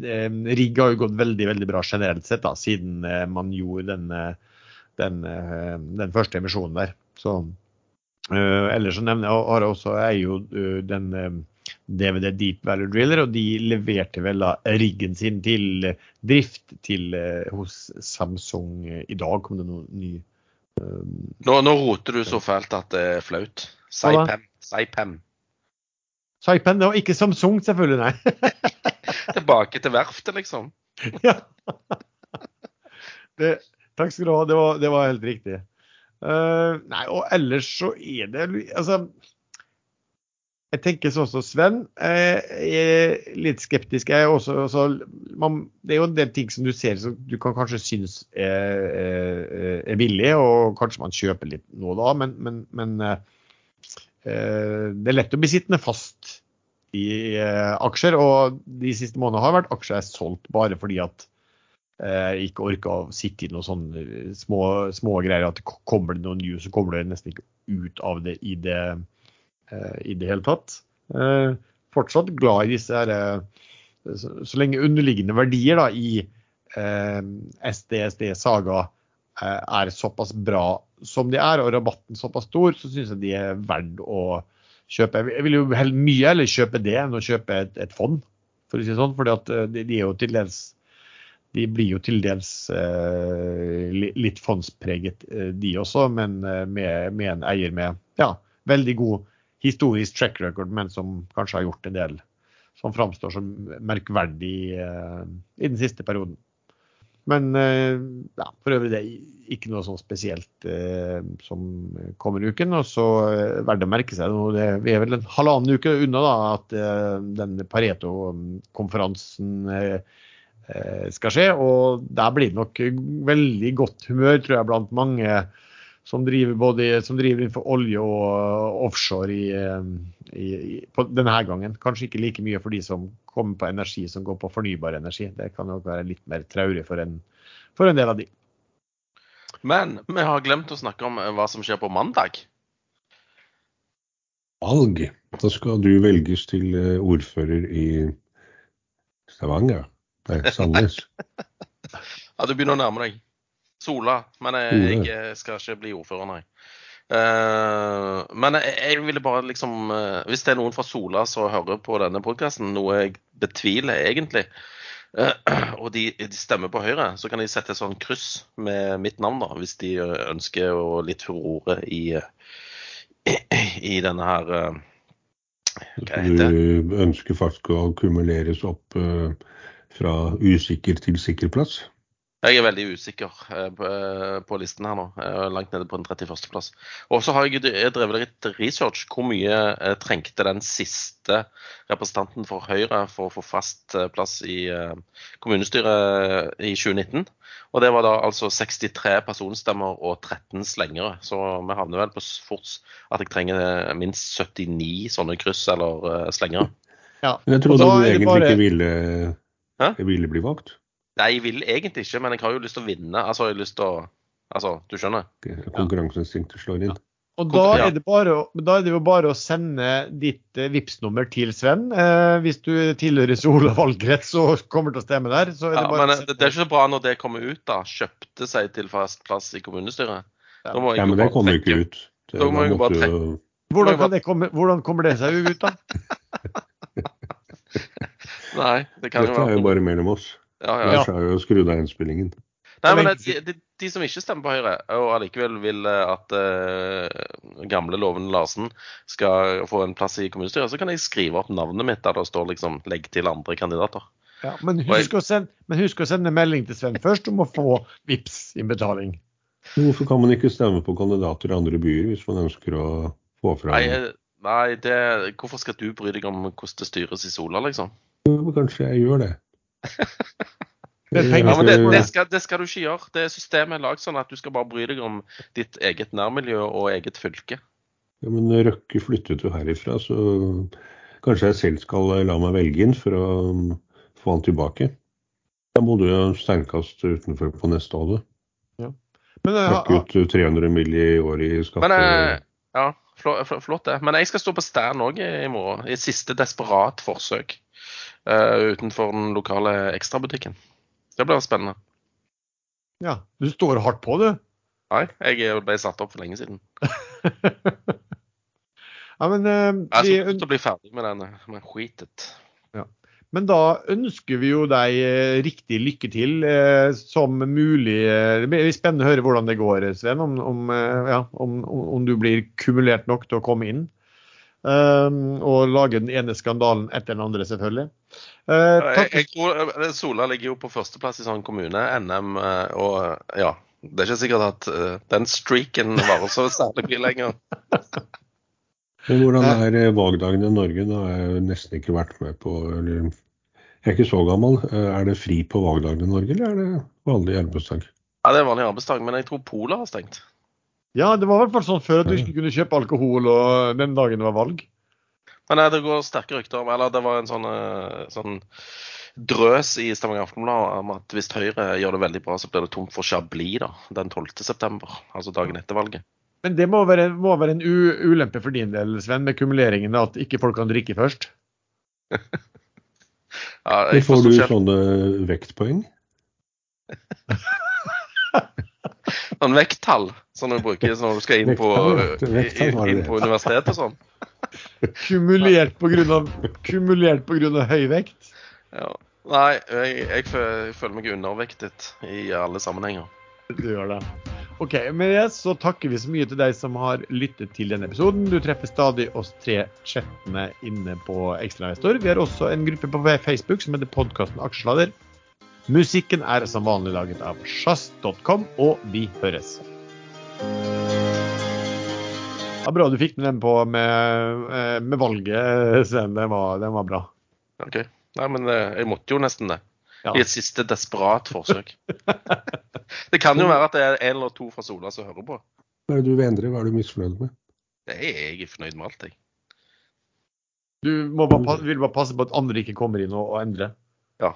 eh, rigg har jo gått veldig veldig bra generelt sett da, siden eh, man gjorde den, eh, den, eh, den første emisjonen der. Så, eh, ellers så nevner jeg, har jeg også er jo eh, den eh, DVD Deep Value Driller, og de leverte vel da riggen sin til eh, drift til, eh, hos Samsung eh, i dag. Kom det noe ny um...
Nå, nå roter du så fælt at det er flaut. Saipem. Saipem.
Saipen? nå, ikke Samsung, selvfølgelig, nei. [LAUGHS]
Tilbake til verftet, liksom. [LAUGHS]
ja. det, takk skal du ha, det var, det var helt riktig. Uh, nei, og ellers så er det Altså, jeg tenker sånn som Sven. eh, Jeg er litt skeptisk. Jeg er også, også, man, det er jo en del ting som du ser som du kan kanskje synes er, er, er billig, og kanskje man kjøper litt nå og da, men, men, men eh, eh, det er lett å bli sittende fast i eh, aksjer. Og de siste månedene har vært aksjer jeg solgt bare fordi at eh, jeg ikke orka å sitte i noen sånne små, små greier. At det kommer det noen news, så kommer det nesten ikke ut av det i det, eh, i det hele tatt. Eh, fortsatt glad i disse her, eh, så, lenge underliggende verdier da, i eh, SDSD Saga eh, er såpass bra som de er, og rabatten såpass stor, så syns jeg de er verdt å kjøpe. Jeg vil jo heller mye heller kjøpe det enn å kjøpe et, et fond, for å si det sånn. fordi eh, de, de er jo til dels de blir jo til dels eh, litt fondspreget, eh, de også, men eh, med, med en eier med ja, veldig god historisk track record, men som kanskje har gjort en del som framstår som merkverdig eh, i den siste perioden. Men eh, ja, for øvrig det er ikke noe sånn spesielt eh, som kommer i uken. Og så eh, verdt å merke seg nå, det, Vi er vel en halvannen uke unna da, at eh, den Pareto-konferansen eh, eh, skal skje. Og der blir det nok veldig godt humør, tror jeg, blant mange som driver, både, som driver innenfor olje og offshore i, eh, i, i, på denne gangen. Kanskje ikke like mye for de som kommer på energi som går på fornybar energi. Det kan nok være litt mer traurig for en, for en del av de.
Men vi har glemt å snakke om eh, hva som skjer på mandag.
Valg. Da skal du velges til eh, ordfører i Stavanger. Nei, Sandnes. [LAUGHS]
Ja, du begynner å nærme deg. Sola. Men jeg, jeg eh, skal ikke bli ordfører, nei. Eh, men jeg, jeg ville bare liksom eh, Hvis det er noen fra Sola som hører på denne podkasten, noe jeg betviler egentlig, eh, [CLEARS THROAT] og de, de stemmer på Høyre, så kan de sette et sånn kryss med mitt navn, da, hvis de ønsker å litt furore i, eh, [CLEARS THROAT] i denne her?
Du ønsker faktisk å akkumuleres opp fra usikker til sikker plass.
Jeg er veldig usikker eh, på, eh, listen her nå. Jeg er langt nede på den 31. plass. Og så har jeg drevet litt research. Hvor mye eh, trengte den siste representanten for Høyre for å få fast plass i kommunestyret i 2019? Og det var da altså 63 personstemmer og 13 slengere. Så vi havner vel på fort at jeg trenger minst 79 sånne kryss eller slengere.
Ja.
Men jeg trodde du egentlig
bare-
ikke ville, ville bli valgt.
Nei, jeg vil egentlig ikke, men jeg har jo lyst til å vinne. Altså, jeg har lyst til å Altså, du skjønner?
Konkurranseinstinktet slår inn.
Og da er, det bare, da er det jo bare å sende ditt eh, Vipps-nummer til Sven. Eh, hvis du tilhører Sola valgkrets og kommer til å stemme der, så er
Ja,
det bare
men
å
det,
sende-
det er ikke så bra når det kommer ut, da. Kjøpte seg til fast plass i kommunestyret.
Ja.
Da må jeg
Ja, men det kommer
jo
ikke ut. Det,
Da må jeg bare
måtte
hvordan, kan det komme, hvordan kommer det seg ut, da? [LAUGHS]
Nei, det kan jo
Dette er jo
være
bare mellom oss.
Ja, ja.
Ellers er jo skrudd av innspillingen.
Nei, men de, de, de som ikke stemmer på Høyre, og allikevel vil eh, at uh, gamle Loven Larsen skal få en plass i kommunestyret, så kan jeg skrive opp navnet mitt der det står liksom 'legg til andre kandidater'.
Ja, men, husk å sende, men husk å sende melding til Sven først om å få vips innbetaling.
Hvorfor kan man ikke stemme på kandidater i andre byer hvis man ønsker å få fram
Nei, eh, nei det, hvorfor skal du bry deg om hvordan det styres i Sola, liksom?
Jo, Kanskje jeg gjør det. [LAUGHS]
Det
Ja, men det, det, skal, det skal du ikke gjøre. Det Systemet er lagd sånn at du skal bare bry deg om ditt eget nærmiljø og eget fylke.
Ja, men Røkke flyttet jo herifra, så kanskje jeg selv skal la meg velge inn for å um, få han tilbake. Jeg bodde jo steinkast utenfor på neste
år eh,
Trakk ut 300 mill. i året i skatte...
Men eh, ja, flott, det. Men jeg skal stå på stand òg i morgen. I et siste desperat forsøk eh, utenfor den lokale ekstrabutikken. Det blir spennende.
ja, du står hardt på, du.
Nei, jeg ble satt opp for lenge siden. [LAUGHS]
Ja, men, uh,
Jeg
vi,
skal og bli ferdig med denne men skitet.
men da ønsker vi jo deg eh, riktig lykke til eh, som mulig. eh, Det blir spennende å høre hvordan det går, Sven. Om, om, eh, ja, om, om om du blir kumulert nok til å komme inn. Eh, og lage den ene skandalen etter den andre, selvfølgelig. Eh,
Jeg,
takk.
jeg tror eh, Sola ligger jo på førsteplass i sånn kommune, NM, eh, og ja. Det er ikke sikkert at den streaken varer så særlig mye lenger. [LAUGHS]
Men hvordan er valgdagen i Norge? Da har jeg nesten ikke vært med på eller, Jeg er ikke så gammel. Er det fri på valgdagen i Norge, eller er det vanlig arbeidsdag?
Ja, Det er vanlig arbeidsdag, men jeg tror Polet har stengt.
Ja, det var i hvert fall sånn før at du ikke kunne kjøpe alkohol og den dagen det var valg.
Men nei, det går sterke rykter om Eller det var en sånn, eh, sånn drøs i Stavanger Aftenblad om at hvis Høyre gjør det veldig bra, så blir det tomt for Chablis da, den 12. september, altså dagen etter valget.
Men det må være, må være en u ulempe for din del, Sven, med kumuleringen, at ikke folk kan drikke først. [LAUGHS]
Ja, jeg
får du sånne vektpoeng? [LAUGHS]
sånn vekttall som du bruker når du skal inn på, inn på universitetet og sånn.
Kumulert pga. på grunn av høy vekt.
Ja. Nei, jeg, jeg, føler, jeg føler meg undervektet i alle sammenhenger.
Du gjør det. Ok, Med det så takker vi så mye til deg som har lyttet til denne episoden. Du treffer stadig oss tre chattene inne på Ekstrainvestor. Vi har også en gruppe på Facebook som heter podkasten Aksjesladder. Musikken er som vanlig laget av sjazz.com, og vi høres. Ja, bra du fikk med den på med, eh, med valget, Sven. Den var, den var bra.
Ok. Nei, men eh, jeg måtte jo nesten det.
Ja.
I et siste desperat forsøk. [LAUGHS] Det kan jo være at det er en eller to fra Sola som hører på.
Hva er det du vil endre? Hva er du misfornøyd med?
Det er jeg er fornøyd med alt, jeg.
Du må bare, vil bare passe på at andre ikke kommer inn og, og endrer.
Ja.